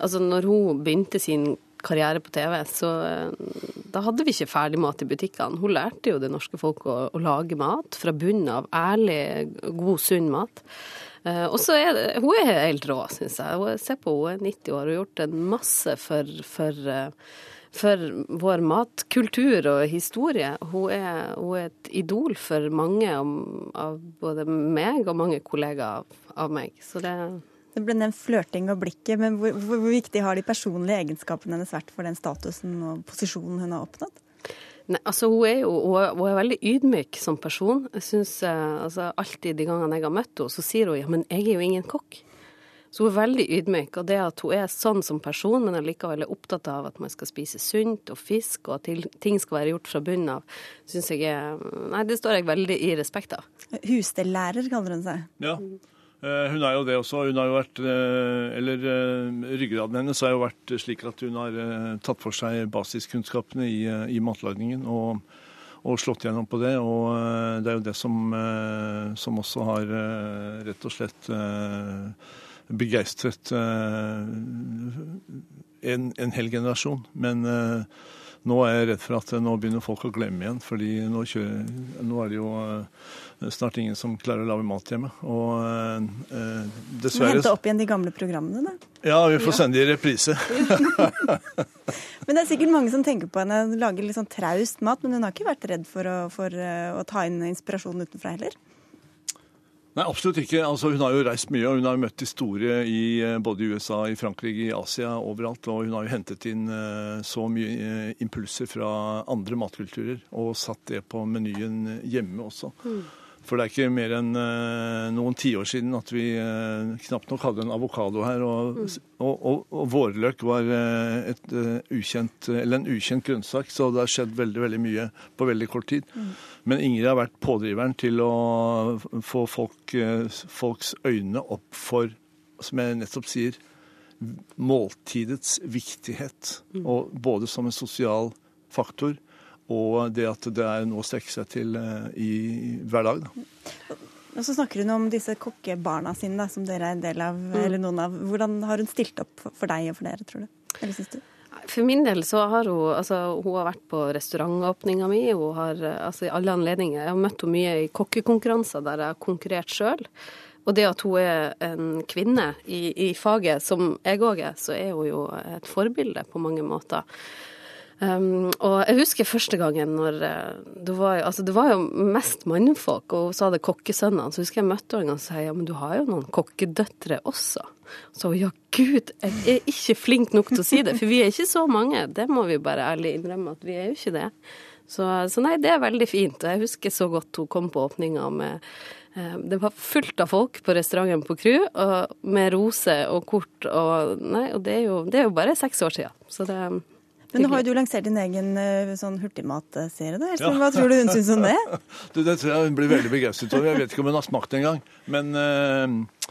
Altså, når hun begynte sin karriere på TV, så eh, da hadde vi ikke ferdig mat i butikkene. Hun lærte jo det norske folk å, å lage mat fra bunnen av. Ærlig, god, sunn mat. Uh, og så er Hun er helt rå, syns jeg. Se på hun er 90 år og har gjort en masse for, for, uh, for vår matkultur og historie. Hun er, hun er, et idol for mange av, både meg og mange kollegaer av meg. Så det det ble nevnt flørting og blikket, men hvor, hvor, hvor, viktig har de personlige egenskapene hennes vært for den statusen og posisjonen hun har oppnådd? Nei, altså Hun er jo hun er veldig ydmyk som person. Jeg synes, eh, altså Alltid de gangene jeg har møtt henne, så sier hun ja, men jeg er jo ingen kokk. Så hun er veldig ydmyk. Og det at hun er sånn som person, men allikevel er opptatt av at man skal spise sunt og fisk, og at ting skal være gjort fra bunnen av, syns jeg er Nei, det står jeg veldig i respekt av. Husstellærer kaller hun seg. Ja. Eh, hun er jo det også. Hun har jo vært, eh, eller eh, Ryggraden hennes har jo vært slik at hun har tatt for seg basiskunnskapene i, i matlagningen og, og, slått gjennom på det. Og det er jo det som, som også har rett og slett begeistret en, en hel generasjon. Men nå er jeg redd for at nå begynner folk å glemme igjen, fordi nå, kjører, nå er det jo uh, snart ingen som klarer å lage mat hjemme. Og eh, dessverre Hente opp igjen de gamle programmene, da? Ja, vi får ja. sende de i reprise. (laughs) men det er sikkert mange som tenker på henne, Hun lager litt sånn traust mat, men hun har ikke vært redd for å, for, å ta inn inspirasjon utenfra heller? Nei, absolutt ikke. Altså, hun har jo reist mye, og hun har møtt de store i eh, både USA, i Frankrike, i Asia, overalt. Og hun har jo hentet inn uh, så mye uh, impulser fra andre matkulturer og satt det på menyen hjemme også. Mm. For det er ikke mer enn uh, noen tiår siden at vi uh, knapt nok hadde en avokado her. Og, mm. og, og, og vårløk var uh, et, ukjent, en ukjent grønnsak, så det har skjedd veldig veldig mye på veldig kort tid. Mm. Men Ingrid har vært pådriveren til å få folk, folks øyne opp for, som jeg nettopp sier, måltidets viktighet. Mm. Og både som en sosial faktor og det at det er noe å strekke seg til eh, i, hver dag. Da. Og så snakker hun om disse kokkebarna sine, da, som dere er en del av. Mm. eller noen av. Hvordan har hun stilt opp for deg og for dere, tror du? Eller syns du? For min del så har hun altså, hun har vært på restaurantåpninga mi. Hun har altså, i alle anledninger. Jeg har møtt henne mye i kokkekonkurranser der jeg har konkurrert sjøl. Og det at hun er en kvinne i, i faget, som jeg òg er, så er hun jo et forbilde på mange måter. Um, og jeg husker første gangen når eh, det var, altså det var jo mest mannfolk, og så hadde kokkesønnene. Så husker jeg møtte henne en gang og sa ja, men du har jo noen kokkedøtre også. Så ja, gud, jeg er ikke flink nok til å si det, for vi er ikke så mange. Det må vi bare ærlig innrømme at vi er jo ikke det. Så, så nei, det er veldig fint. Og jeg husker så godt hun kom på åpninga med eh, det var fullt av folk på restauranten på Kru, med roser og kort og Nei, og det er jo, det er jo bare seks år siden. Så det, men nå har jo du lansert din egen eh, sånn hurtigmatserie. da. Ja. Hva tror du hun syns om det? (laughs) du, det tror jeg hun blir veldig begeistret over. Jeg vet ikke om hun har smakt engang. Men uh,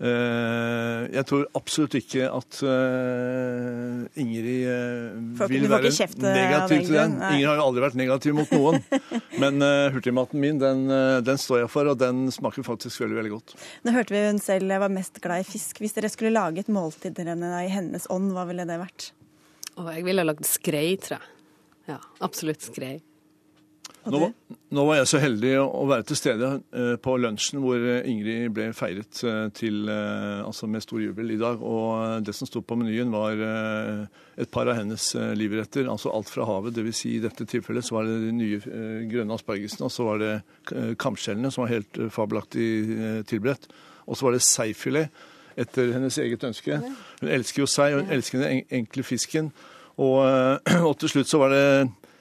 Eh, jeg tror absolutt ikke at uh, Ingrid uh, vil være negativ til den. Ingrid har jo aldri vært negativ mot noen. (laughs) Men uh, hurtigmaten min, den, den, står jeg for, og den smaker faktisk veldig veldig godt. Nå hørte vi hun selv var mest glad i fisk. Hvis dere skulle lage et måltid til henne i hennes ånd, hva ville det vært? Oh, jeg ville lagd skrei, tror jeg. Ja, absolutt skrei. Nå, nå, var jeg så heldig å være til stede eh, på lunsjen hvor eh, Ingrid ble feiret eh, til, altså med stor jubel i dag. Og det som sto på menyen var et par av hennes livretter, altså alt fra havet. Dvs. Si, I dette tilfellet så var det de nye grønne aspargesene, og så var det kamskjellene som var helt fabelaktig tilberedt. Og så var det seifilet etter hennes eget ønske. Hun elsker jo sei, og hun elsker den enkle fisken. Og, (clears throat) og til slutt så var det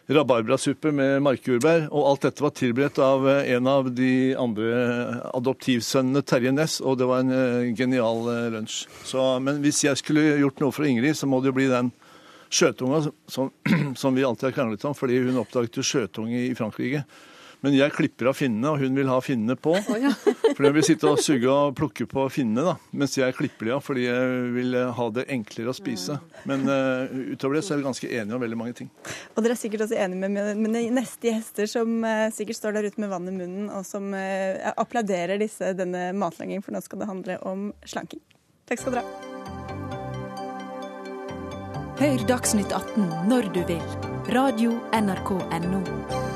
rabarbrasuppe med markjordbær. Og alt dette var tilberedt av eh, en av de andre adoptivsønnene, Terje Næss, og det var en genial lunsj. Så, men hvis jeg skulle gjort noe for Ingrid, så må det jo bli den skjøtunga som, (clears throat) som vi alltid har kranglet om, fordi hun oppdaget jo skjøtunge i Frankrike. Men jeg klipper av finnene, og hun vil ha finnene på. Oh, ja. (laughs) for hun vil sitte og suge og plukke på finnene, da, mens jeg klipper de av fordi jeg vil eh, ha det enklere å spise. Men uh, utover det så er vi ganske enige om veldig mange ting. Og dere er sikkert også enige med mine neste gjester, som uh, sikkert står der ute med vann i munnen, og som uh, applauderer disse, denne matlagingen, for nå skal det handle om slanking. Takk skal dere ha. Hør Dagsnytt 18 når du vil. Radio NRK Radio.nrk.no.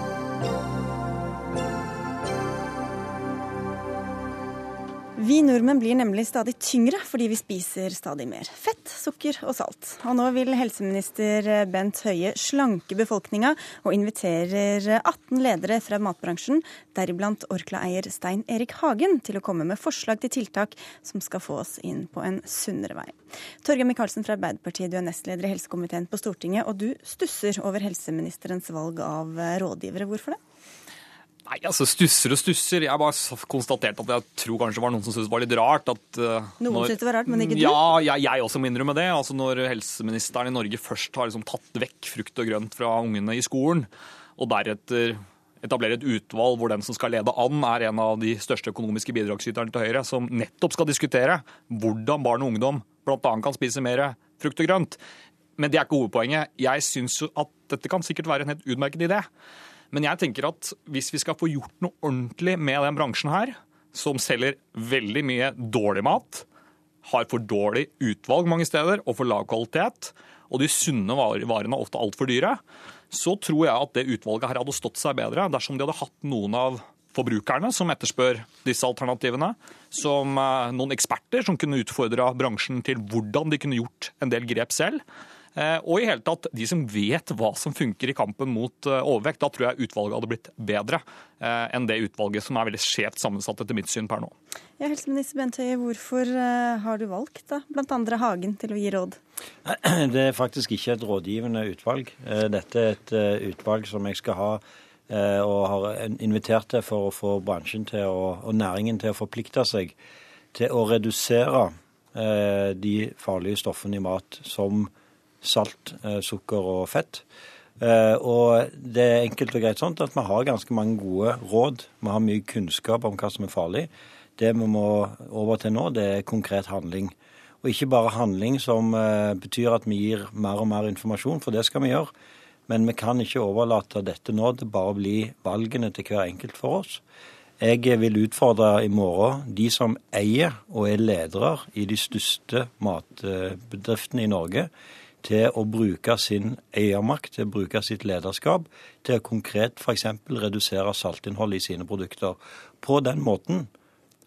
Vi nordmenn blir nemlig stadig tyngre fordi vi spiser stadig mer fett, sukker og salt. Og nå vil helseminister Bent Høie slanke befolkninga, og inviterer 18 ledere fra matbransjen, deriblant Orkla-eier Stein Erik Hagen, til å komme med forslag til tiltak som skal få oss inn på en sunnere vei. Torgeir Micaelsen fra Arbeiderpartiet, du er nestleder i helsekomiteen på Stortinget, og du stusser over helseministerens valg av rådgivere. Hvorfor det? Nei, altså Stusser og stusser. Jeg bare konstaterte at jeg tror kanskje det var noen som syntes det var litt rart. at... Uh, noen syntes det var rart, men ikke du? Ja, jeg, jeg også må innrømme det. Altså Når helseministeren i Norge først har liksom tatt vekk frukt og grønt fra ungene i skolen, og deretter etablerer et utvalg hvor den som skal lede an, er en av de største økonomiske bidragsyterne til Høyre, som nettopp skal diskutere hvordan barn og ungdom bl.a. kan spise mer frukt og grønt. Men det er ikke hovedpoenget. Jeg syns at dette kan sikkert være en helt utmerket idé. Men jeg tenker at hvis vi skal få gjort noe ordentlig med den bransjen her, som selger veldig mye dårlig mat, har for dårlig utvalg mange steder og for lav kvalitet, og de sunne varene er ofte altfor dyre, så tror jeg at det utvalget her hadde stått seg bedre dersom de hadde hatt noen av forbrukerne som etterspør disse alternativene, som eh, noen eksperter som kunne utfordra bransjen til hvordan de kunne gjort en del grep selv. Eh, og i hele tatt de som vet hva som funker i kampen mot eh, overvekt. Da tror jeg utvalget hadde blitt bedre eh, enn det utvalget som er veldig skjevt sammensatt etter mitt syn per nå. Ja, Helseminister Bent Høie, hvorfor har du valgt da, blant andre Hagen til å gi råd? (clears throat) Det er faktisk ikke et rådgivende utvalg. Dette er et utvalg som jeg skal ha og har invitert til for å få bransjen til å, og næringen til å forplikte seg til å redusere de farlige stoffene i mat som salt, eh, sukker og fett. Eh, og det er enkelt og greit sånn at vi har ganske mange gode råd. Vi har mye kunnskap om hva som er farlig. Det vi må over til nå, det er konkret handling. Og ikke bare handling som eh, betyr at vi gir mer og mer informasjon, for det skal vi gjøre. Men vi kan ikke overlate dette nå til bare å bli valgene til hver enkelt for oss. Jeg vil utfordre i morgen de som eier og er ledere i de største matbedriftene i Norge til å bruke sin eiermakt, til å bruke sitt lederskap, til å konkret f.eks. redusere saltinnholdet i sine produkter. På den måten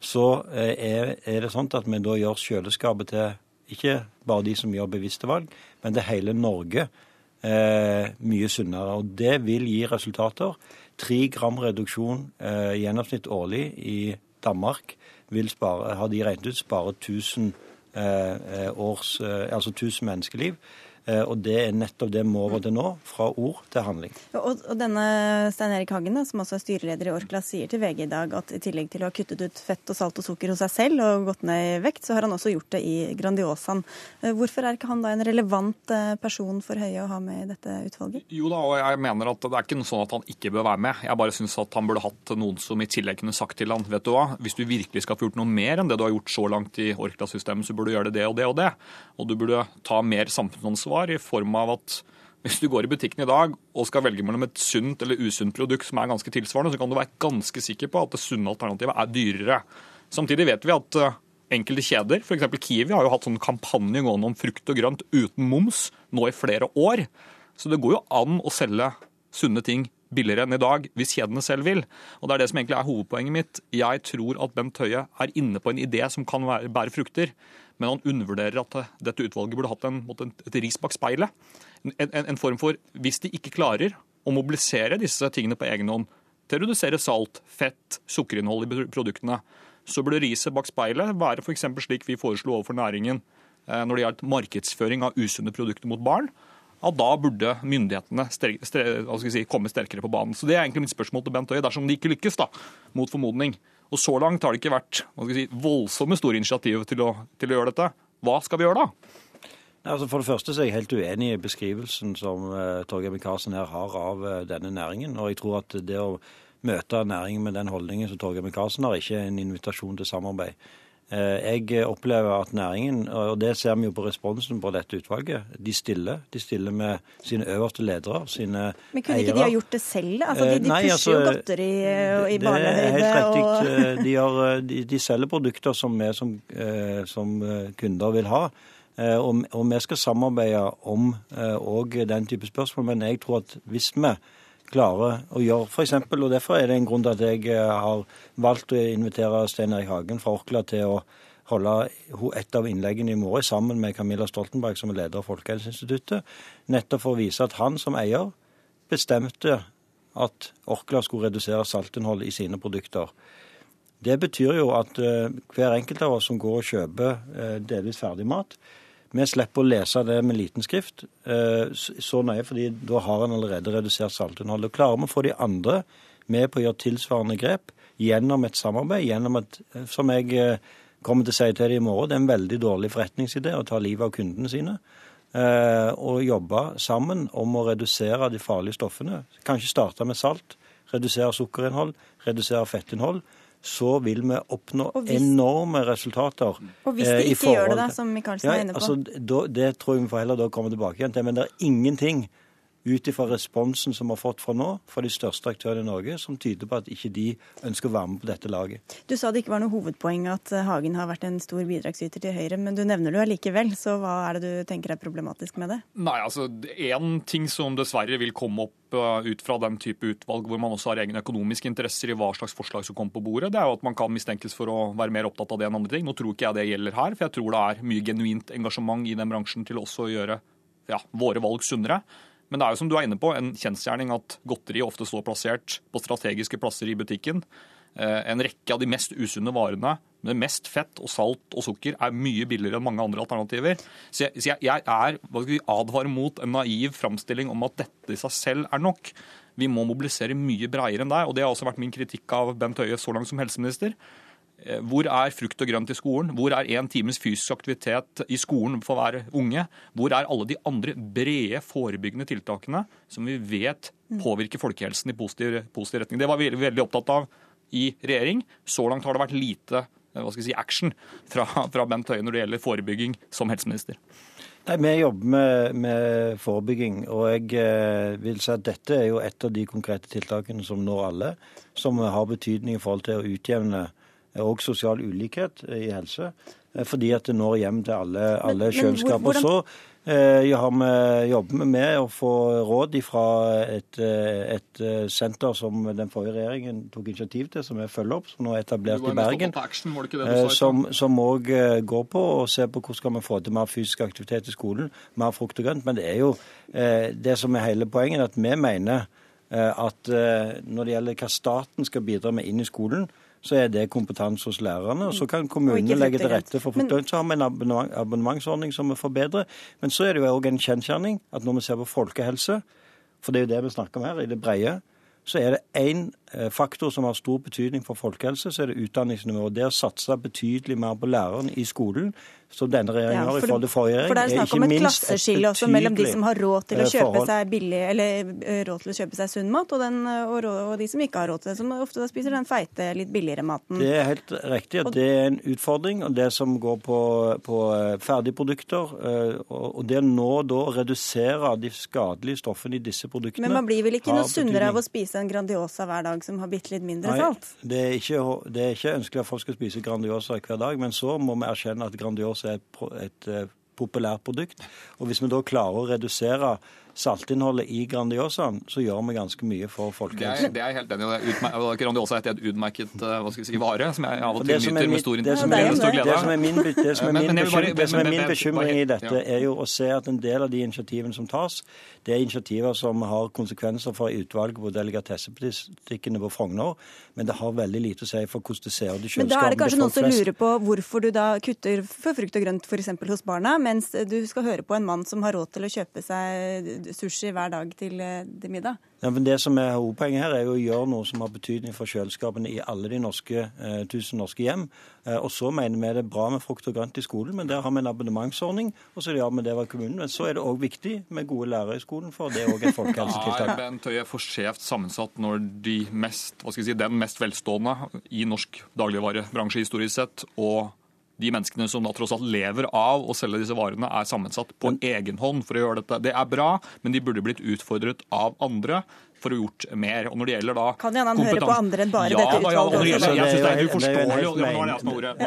så eh, er, det sånn at vi da gjør kjøleskapet til ikke bare de som gjør bevisste valg, men til hele Norge eh, mye sunnere. Og det vil gi resultater. Tre gram reduksjon eh, gjennomsnitt årlig i Danmark vil spare, har de regnet ut spare 1000 eh, eh, års, eh, altså 1000 menneskeliv. Eh, og det er nettopp det må til nå, fra ord til handling. Og, og denne Stein Erik Hagen, som også er styreleder i Orkla, sier til VG i dag at i tillegg til å ha kuttet ut fett og salt og sukker hos seg selv og gått ned i vekt, så har han også gjort det i Grandiosaen. Eh, hvorfor er ikke han da en relevant eh, person for Høie å ha med i dette utvalget? Jo da, og jeg mener at det er ikke noe sånn at han ikke bør være med. Jeg bare syns at han burde hatt noen som i tillegg kunne sagt til han, vet du hva, hvis du virkelig skal få gjort noe mer enn det du har gjort så langt i Orkla-systemet, så burde du gjøre det det og det og det. Og du burde ta mer samfunnsansvar i form av at hvis du går i butikken i dag og skal velge mellom et sunt eller usunt produkt som er ganske tilsvarende, så kan du være ganske sikker på at det sunne alternativet er dyrere. Samtidig vet vi at eh, enkelte kjeder, f.eks. Kiwi, har jo hatt sånn kampanje gående om frukt og grønt uten moms nå i flere år. Så det går jo an å selge sunne ting billigere enn i dag, hvis kjedene selv vil. Og Det er det som egentlig er hovedpoenget mitt. Jeg tror at Bent Høie er inne på en idé som kan bære frukter, men han undervurderer at dette utvalget burde hatt en, et ris bak speilet. En, en, en, form for Hvis de ikke klarer å mobilisere disse tingene på egen hånd, til å redusere salt, fett, sukkerinnhold i produktene, så burde riset bak speilet være f.eks. slik vi foreslo overfor næringen eh, når det gjaldt markedsføring av usunne produkter mot barn ja, da burde myndighetene si, komme sterkere på banen. Så Det er egentlig mitt spørsmål til Bent Høie, dersom de ikke lykkes, da, mot formodning. Og Så langt har det ikke vært si, voldsomme store initiativ til å, til å, gjøre dette. Hva skal vi gjøre da? Altså for det første så er jeg helt uenig i beskrivelsen som uh, Torgeir Micaelsen her har av uh, denne næringen. Og jeg tror at det å møte næringen med den holdningen som Torgeir Micaelsen har, ikke er en invitasjon til samarbeid. Eh, jeg opplever at næringen, og det ser vi jo på responsen på dette utvalget, de stiller. De stiller med sine øverste ledere, sine eiere. Men kunne ikke de ha gjort det selv? Altså, de, de Nei, pusher altså, jo godteri eh, i barnehøyde. Det er helt riktig. Og... De, har, de, de, selger produkter som vi som, eh, som kunder vil ha. Og, og, vi skal samarbeide om òg den type spørsmål. Men jeg tror at hvis vi klarer å gjøre. For eksempel, og Derfor er det en grunn til at jeg eh, har valgt å invitere Stein Erik Hagen fra Orkla til å holde et av innleggene i morgen sammen med Camilla Stoltenberg, som er leder av Folkehelseinstituttet, nettopp for å vise at han som eier bestemte at Orkla skulle redusere saltinnholdet i sine produkter. Det betyr jo at uh, hver enkelt av oss som går og kjøper uh, delvis ferdig mat, vi slipper å lese det med liten skrift eh, så nøye, fordi da har en allerede redusert saltinnholdet. Klarer vi å få de andre med på å gjøre tilsvarende grep gjennom et samarbeid, gjennom et, eh, som jeg eh, kommer til å si til dem i morgen, det er en veldig dårlig forretningsidé å ta livet av kundene sine. Og jobbe sammen om å redusere de farlige stoffene. Kanskje starte med salt, redusere sukkerinnhold, redusere fettinnhold så vil vi oppnå hvis, enorme resultater. Og hvis de eh, ikke gjør det, da, som Michaelsen ja, er inne på? Altså, da, det tror jeg vi får heller da komme tilbake igjen til. Men det er ingenting ut ifra responsen som vi har fått fra nå, fra de største aktørene i Norge, som tyder på at ikke de ønsker å være med på dette laget. Du sa det ikke var noe hovedpoeng at eh, Hagen har vært en stor bidragsyter til Høyre, men du nevner det allikevel. Så hva er det du tenker er problematisk med det? Nei, altså Én ting som dessverre vil komme opp eh, ut fra den type utvalg hvor man også har egne økonomiske interesser i hva slags forslag som kommer på bordet, det er jo at man kan mistenkes for å være mer opptatt av det enn andre ting. Nå tror ikke jeg det gjelder her, for jeg tror det er mye genuint engasjement i den bransjen til også å gjøre ja, våre valg sunnere. Men det er jo som du er inne på, en kjensgjerning at godteri ofte står plassert på strategiske plasser i butikken. Eh, en rekke av de mest usunne varene med mest fett og salt og sukker er mye billigere enn mange andre alternativer. Så jeg, så jeg, jeg er hva skal vi advare mot en naiv framstilling om at dette i seg selv er nok. Vi må mobilisere mye bredere enn det, og det har også vært min kritikk av Bent Høie så langt som helseminister. Eh, hvor er frukt og grønt i skolen? Hvor er én times fysisk aktivitet i skolen for hver unge? Hvor er alle de andre brede, forebyggende tiltakene som vi vet mm. påvirker folkehelsen i positiv, positiv retning? Det var vi veldig opptatt av i regjering. Så langt har det vært lite eh, hva skal jeg si, action fra, fra Bent Høie når det gjelder forebygging som helseminister. Nei, Vi jobber med, med, forebygging, og jeg eh, vil si at dette er jo et av de konkrete tiltakene som når alle, som har betydning i forhold til å utjevne og sosial ulikhet eh, i helse. Eh, fordi at det når hjem til alle, alle kjøleskap. Og så eh, jobber vi med å få råd fra et, eh, et, senter som den forrige regjeringen tok initiativ til, som vi følger opp, som nå er etablert i Bergen. Action, som òg går på å se på hvordan skal vi få til mer fysisk aktivitet i skolen, mer frukt og grønt. Men det er jo eh, det som er hele poenget, at vi mener at når det gjelder hva staten skal bidra med inn i skolen, så er det kompetanse hos lærerne. og Så kan kommunene legge til rette for frukt. Så har vi en abonnement, abonnementsordning som vi forbedrer. Men så er det jo òg en kjensgjerning at når vi ser på folkehelse, for det er jo det vi snakker om her, i det breie, så er det én faktor som har stor betydning for folkehelse, så er det utdanningsnivået. Det å satse betydelig mer på læreren i skolen, som denne regjeringen Ja, har i forhold til forrige regjering, For det er snakk om ikke et minst klasseskille også mellom de som har råd til å eh, kjøpe forhold. seg billig, eller eh, råd til å kjøpe seg sunn mat, og, den, eh, og, råd, og de som ikke har råd til det, som ofte da spiser den feite, litt billigere maten. Det er helt riktig at det er en utfordring. og Det som går på, på eh, ferdigprodukter, eh, og det nå da å redusere de skadelige stoffene i disse produktene Men man blir vel ikke noe sunnere av å spise en Grandiosa hver dag som har bitte litt mindre Nei, salt? det er, ikke, det er ikke ønskelig at folk skal spise Grandiosa hver dag, men så må vi erkjenne at Grandiosa er et, et, et eh, populært produkt. Og hvis vi da klarer å redusere saltinnholdet i Grandiosaen, så gjør vi ganske mye for folkehelsen. det er jeg helt enig i. Det er Grandiosa er et utmerket eh, hva skal vi si, vare, som jeg av og til det er nyter med stor, det som er- stor glede. Det som er min, det som er min, men jeg vil bare- bekym- det som er min bekymring i dette, er jo å se at en del av de initiativene som tas, det er initiativer som har konsekvenser for utvalget på delikatessepolitikkene på Frogner, men det har veldig lite å si for hvordan det ser ut i Men da er det kanskje noen som lurer på hvorfor du da kutter for frukt og grønt f.eks. hos barna, mens du skal høre på en mann som har råd til å kjøpe seg sushi hver dag til, eh, til middag. Ja, men det som er hovedpoenget her, er jo å gjøre noe som har betydning for kjøleskapene i alle de norske, eh, tusen norske hjem. Eh, og så mener vi det er bra med frukt og grønt i skolen, men der har vi en abonnementsordning. Og så gjør vi det over kommunen. Men så er det òg viktig med gode lærere i skolen, for det er òg et folkehelsetiltak. (laughs) Nei, Bent Høie for skjevt sammensatt når de mest, hva skal jeg si, den mest velstående i norsk dagligvarebransje historisk sett, og de menneskene som da tross alt lever av å selge disse varene, er sammensatt på egen hånd for å gjøre dette. Det er bra, men de burde blitt utfordret av andre for å gjort mer. Og når det gjelder da Kan gjerne han høre på andre enn bare ja, dette utvalget. ja, og når det gjelder- Jeg syns det er helt uforståelig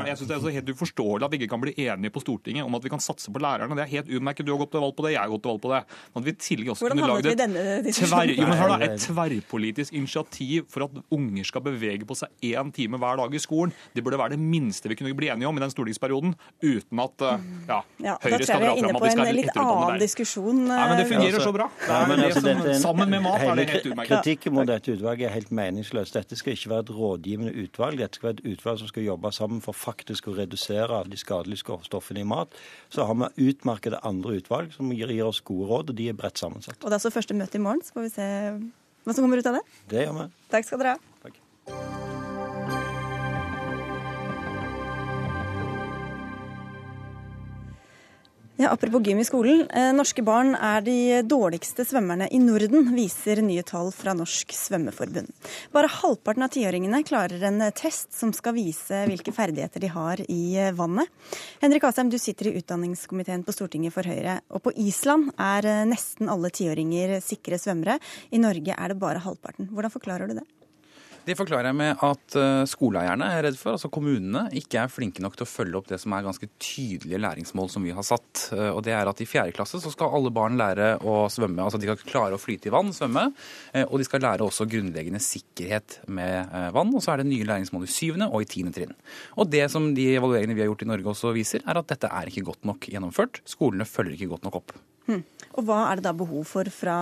jeg synes det er så helt uforståelig at vi ikke kan bli enige på Stortinget om at vi kan satse på lærerne. Det er helt utmerket. Du har gått til valg på det, jeg har gått til valg på det. Men at vi tidligere også Hvordan kunne lagd et, denne diskusjonen? jo, men da, et tverrpolitisk initiativ for at unger skal bevege på seg én time hver dag i skolen. Det burde være det minste vi kunne bli enige om i den stortingsperioden, uten at eh, ja, Ja, Høyre skal dra fram at vi skal en litt etterutdanne der. diskusjon. Nei, men det eh, fungerer så bra. Det Ja, det altså, som, dette sammen med mat er det. Kritikken mot dette utvalget er helt meningsløs. Dette skal ikke være et rådgivende utvalg. Dette skal være et utvalg som skal jobbe sammen for faktisk å redusere de skadelige stoffene i mat. Så har vi utmerkede andre utvalg som gir, gir oss gode råd, og de er bredt sammensatt. Og det er altså første møte i morgen, så får vi se hva som kommer ut av det. Det gjør vi. Takk skal dere ha. Ja, Apropos gym i skolen. Eh, norske barn er de dårligste svømmerne i Norden, viser nye tall fra Norsk Svømmeforbund. Bare halvparten av tiåringene klarer en test som skal vise hvilke ferdigheter de har i vannet. Henrik Asheim, du sitter i utdanningskomiteen på Stortinget for Høyre. Og på Island er eh, nesten alle tiåringer sikre svømmere. I Norge er det bare halvparten. Hvordan forklarer du det? Det forklarer jeg med at eh, skoleeierne er redd for, altså kommunene, ikke er flinke nok til å følge opp det som er ganske tydelige læringsmål som vi har satt. Eh, Og det er at i fjerde klasse så skal alle barn lære å svømme. Altså de skal klare å flyte i vann, svømme. eh, Og de skal lære også grunnleggende sikkerhet med vann. Og så er det nye læringsmål i syvende og i tiende trinn. Og det som de evalueringene vi har gjort i Norge også viser, er at dette er ikke godt nok gjennomført. Skolene følger ikke godt nok opp. Hm. Og hva er det da behov for fra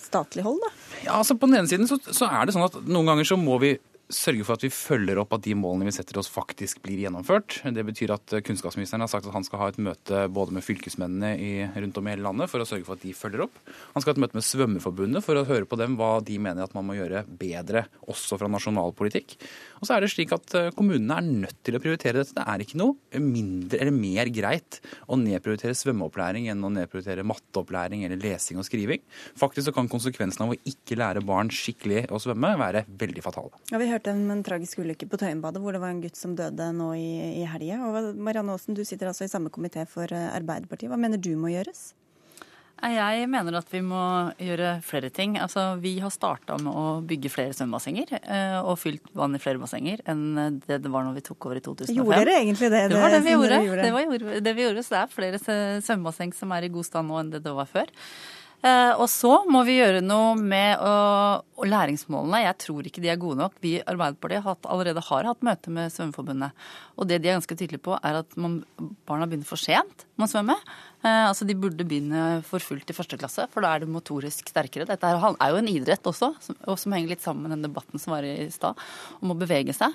statlig hold, da? Ja, altså På den ene siden så, så er det sånn at noen ganger så må vi sørge for at vi følger opp at de målene vi setter oss, faktisk blir gjennomført. Det betyr at kunnskapsministeren har sagt at han skal ha et møte både med fylkesmennene i, rundt om i hele landet for å sørge for at de følger opp. Han skal ha et møte med Svømmeforbundet for å høre på dem hva de mener at man må gjøre bedre, også fra nasjonal politikk. Og så er det slik at eh, kommunene er nødt til å prioritere dette. Det er ikke noe mindre eller mer greit å nedprioritere svømmeopplæring enn å nedprioritere matteopplæring eller lesing og skriving. Faktisk så kan konsekvensen av å ikke lære barn skikkelig å svømme være veldig fatale. Ja, hørte om en tragisk ulykke på Tøyenbadet hvor det var en gutt som døde nå i, i helga. Marianne Aasen, du sitter altså i samme komité for eh, Arbeiderpartiet. Hva mener du må gjøres? Jeg mener at vi må gjøre flere ting. Altså, Vi har starta med å bygge flere svømmebassenger eh, og fylt vann i flere bassenger enn det det var når vi tok over i 2005. Gjorde dere egentlig det, Det var det vi gjorde. Det var gjorde- det vi gjorde. Så det er flere svømmebasseng som er i god stand nå enn det det var før. Eh, og så må vi gjøre noe med og læringsmålene. Jeg tror ikke de er gode nok. Vi i Arbeiderpartiet har allerede har hatt møte med Svømmeforbundet. Og det de er ganske tydelige på, er at man, barna begynner for sent med å svømme. Eh, altså De burde begynne for fullt i første klasse, for da er det motorisk sterkere. Dette er, jo en idrett også, som, og som henger litt sammen med den debatten som var i stad, om å bevege seg.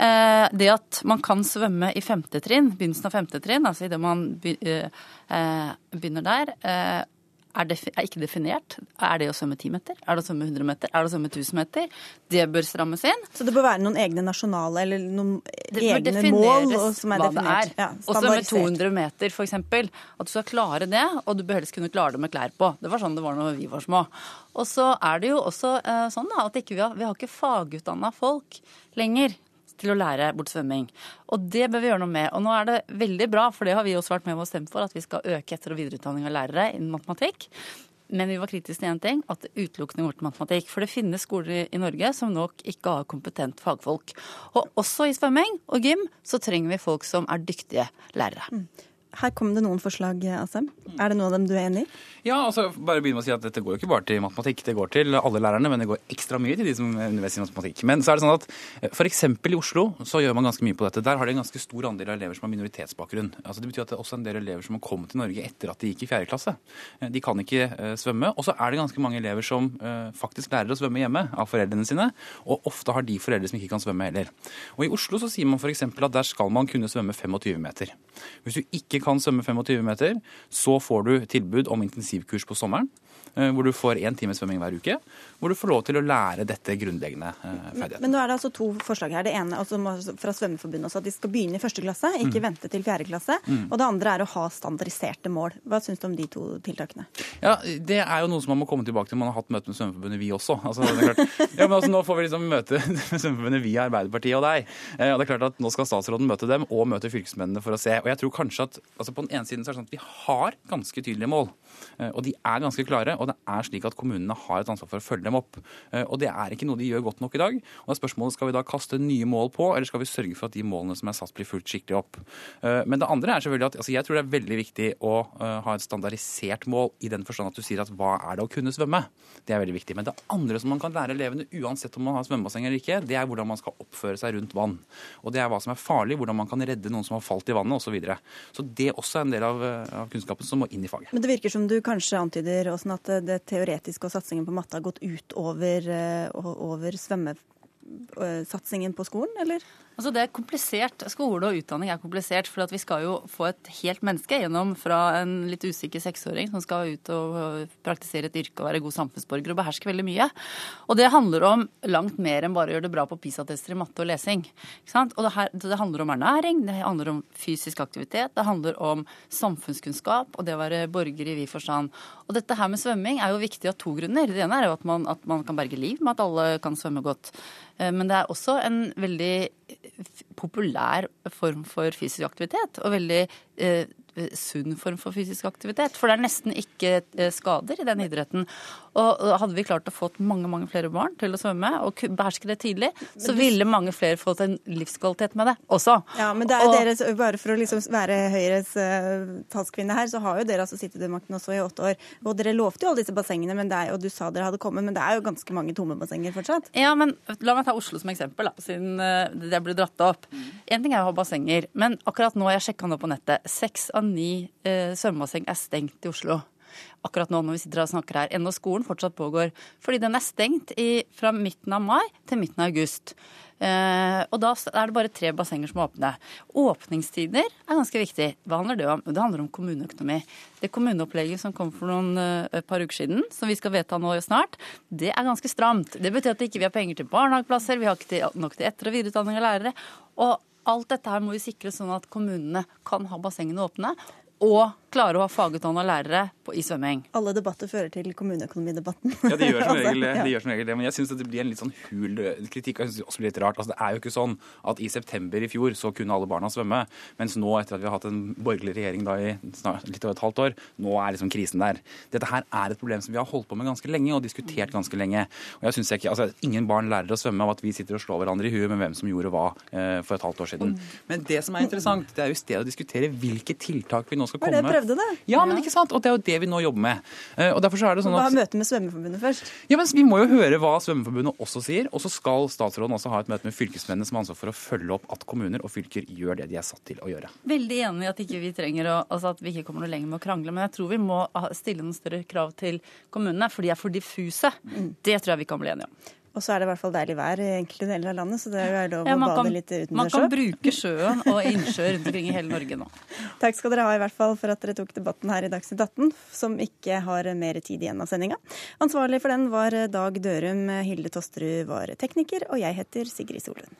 Eh, det at man kan svømme i femte trinn, begynnelsen av femte trinn, altså idet man begynner der, er, er, ikke definert. Er det å svømme 10 meter? Er det å svømme 100 meter? Er det å svømme 1000 meter? Det bør strammes inn. Så det bør være noen egne nasjonale eller noen egne mål som er definert? Ja, å svømme 200 meter, f.eks. At du skal klare det, og du bør helst kunne klare det med klær på. Det var sånn det var når vi var små. Og så er det jo også eh, sånn da, at vi har, vi har ikke fagutdanna folk lenger til å lære bort svømming. Og det bør vi gjøre noe med. Og nå er det veldig bra, for det har vi også vært med og stemt for, at vi skal øke etter- og videreutdanning av lærere innen matematikk. Men vi var kritiske til én ting, at utelukkende går til matematikk. For det finnes skoler i Norge som nok ikke har kompetent fagfolk. Og også i svømming og gym så trenger vi folk som er dyktige lærere. Her kom det noen forslag, Asem. Er det noe av dem du er enig i? Ja, altså bare begynne med å si at Dette går jo ikke bare til matematikk, det går til alle lærerne, men det går ekstra mye til de som underviser i matematikk. Men så er det sånn at eh, f.eks. i Oslo så gjør man ganske mye på dette. Der har de en ganske stor andel av elever som har minoritetsbakgrunn. Altså Det betyr at det er også en del elever som har kommet til Norge etter at de gikk i fjerde klasse. Eh, de kan ikke uh, svømme. Og så er det ganske mange elever som faktisk lærer å svømme hjemme av foreldrene sine, og ofte har de foreldre som ikke kan svømme heller. Og I Oslo så sier man f.eks. at der skal man kunne svømme 25 meter. Hvis du ikke kan svømme 25 meter, så får du tilbud om intensivkurs på sommeren. Eh, hvor du får én time svømming hver uke. Hvor du får lov til å lære dette grunnleggende eh, ferdigheten. Men nå er det altså to forslag her. Det ene altså fra Svømmeforbundet også, at de skal begynne i første klasse, ikke mm. vente til fjerde klasse. Mm. Og det andre er å ha standardiserte mål. Hva syns du om de to tiltakene? Ja, Det er jo noe som man må komme tilbake til. Man har hatt møte med Svømmeforbundet, vi også. Altså, (laughs) ja, men altså, nå får vi liksom møte (laughs) Svømmeforbundet via Arbeiderpartiet og deg. Eh, og det er klart at Nå skal statsråden møte dem og møte fylkesmennene for å se. Og jeg tror kanskje at altså På den ene siden så er det sånn at vi har ganske tydelige mål. Og de er ganske klare. Og det er slik at kommunene har et ansvar for å følge dem opp. Eh, og det er ikke noe de gjør godt nok i dag. Og spørsmålet Skal vi da kaste nye mål på, eller skal vi sørge for at de målene som er satt, blir fulgt skikkelig opp? Eh, men det andre er selvfølgelig at altså jeg tror det er veldig viktig å eh, ha et standardisert mål i den forstand at du sier at hva er det å kunne svømme? Det er veldig viktig. Men det andre som man kan lære elevene, uansett om man har svømmebasseng eller ikke, det er hvordan man skal oppføre seg rundt vann. Og det er hva som er farlig, hvordan man kan redde noen som har falt i vannet osv. Så, videre. så det også er en del av, av kunnskapen som må inn i faget. Men det virker som du kanskje antyder Åsen, at det teoretiske og satsingen på matte har gått ut over, over over svømmesatsingen på skolen, eller? Altså det er komplisert. Skole og utdanning er komplisert. For vi skal jo få et helt menneske gjennom fra en litt usikker seksåring som skal ut og praktisere et yrke og være god samfunnsborger og beherske veldig mye. Og det handler om langt mer enn bare å gjøre det bra på PISA-tester i matte og lesing. Og det, her, det, handler om ernæring, det handler om fysisk aktivitet, det handler om samfunnskunnskap og det å være borger i vid forstand. Og dette her med svømming er jo viktig av to grunner. Det ene er jo at man, at man kan berge liv med at alle kan svømme godt. Eh, men det er også en veldig populær form for fysisk aktivitet. Og veldig eh, sunn form for fysisk aktivitet. For det er nesten ikke eh, skader i den idretten. Og hadde vi klart å få mange mange flere barn til å svømme og beherske det tidlig, så ville mange flere fått en livskvalitet med det også. Ja, men det er jo deres, Bare for å liksom være Høyres uh, talskvinne her, så har jo dere altså sittet i makten også i åtte år. Og dere lovte jo alle disse bassengene, men er, og du sa dere hadde kommet, men det er jo ganske mange tomme bassenger fortsatt. Ja, men la meg ta Oslo som eksempel, da, siden uh, det ble dratt opp. Én ting er å ha bassenger, men akkurat nå, jeg sjekka nå på nettet, seks av ni uh, svømmebasseng er stengt i Oslo akkurat nå når vi sitter og snakker her, ennå skolen fortsatt pågår. Fordi den er stengt i, fra midten av mai til midten av august. Uh, og da er det bare tre bassenger som er åpne. Åpningstider er ganske viktig. Hva handler det om? Det handler om kommuneøkonomi. Det kommuneopplegget som kom for noen uh, par uker siden, som vi skal vedta nå snart, det er ganske stramt. Det betyr at vi ikke har penger til barnehageplasser, vi har ikke nok til etter- og videreutdanning av lærere. Og alt dette her må vi sikre sånn at kommunene kan ha bassengene åpne og klare å ha fagutdanna lærere på, i svømming. Alle debatter fører til kommuneøkonomidebatten. Ja, de gjør som (laughs) regel, de gjør som regel det. Men jeg syns det blir en litt sånn hul kritikk. Jeg synes det også blir litt rart. Altså, det er jo ikke sånn at i september i fjor så kunne alle barna svømme, mens nå, etter at vi har hatt en borgerlig regjering da i snart, litt over et halvt år, nå er liksom krisen der. Dette her er et problem som vi har holdt på med ganske lenge og diskutert ganske lenge. Og jeg synes ikke, altså, Ingen barn lærer å svømme av at vi sitter og slår hverandre i huet med hvem som gjorde hva eh, for et halvt år siden. Men det som er interessant, det er jo i stedet å diskutere hvilke tiltak vi nå skal komme prøvde det. Ja, men ikke sant? Og det er jo det vi nå jobber med. Eh, og derfor så er det sånn at... ha møte med Svømmeforbundet først? Ja, men Vi må jo høre hva Svømmeforbundet også sier. Og så skal statsråden også ha et møte med fylkesmennene som har ansvar for å følge opp at kommuner og fylker gjør det de er satt til å gjøre. Veldig enig i at ikke vi trenger å, altså at vi ikke kommer noe lenger med å krangle. Men jeg tror vi må stille noen større krav til kommunene, for de er for diffuse. Mm. Det tror jeg vi kan bli enige om. Og så er det i hvert fall deilig vær i enkelte deler av landet, så det er jo lov å bade kan- litt utendørs Man kan bruke sjøen og innsjøer rundt omkring i hele Norge nå. (laughs) Takk skal dere ha i hvert fall for at dere tok debatten her i Dagsnytt 18, som ikke har mer tid igjen av sendinga. Ansvarlig for den var Dag Dørum, Hilde Tosterud var tekniker, og jeg heter Sigrid Solund.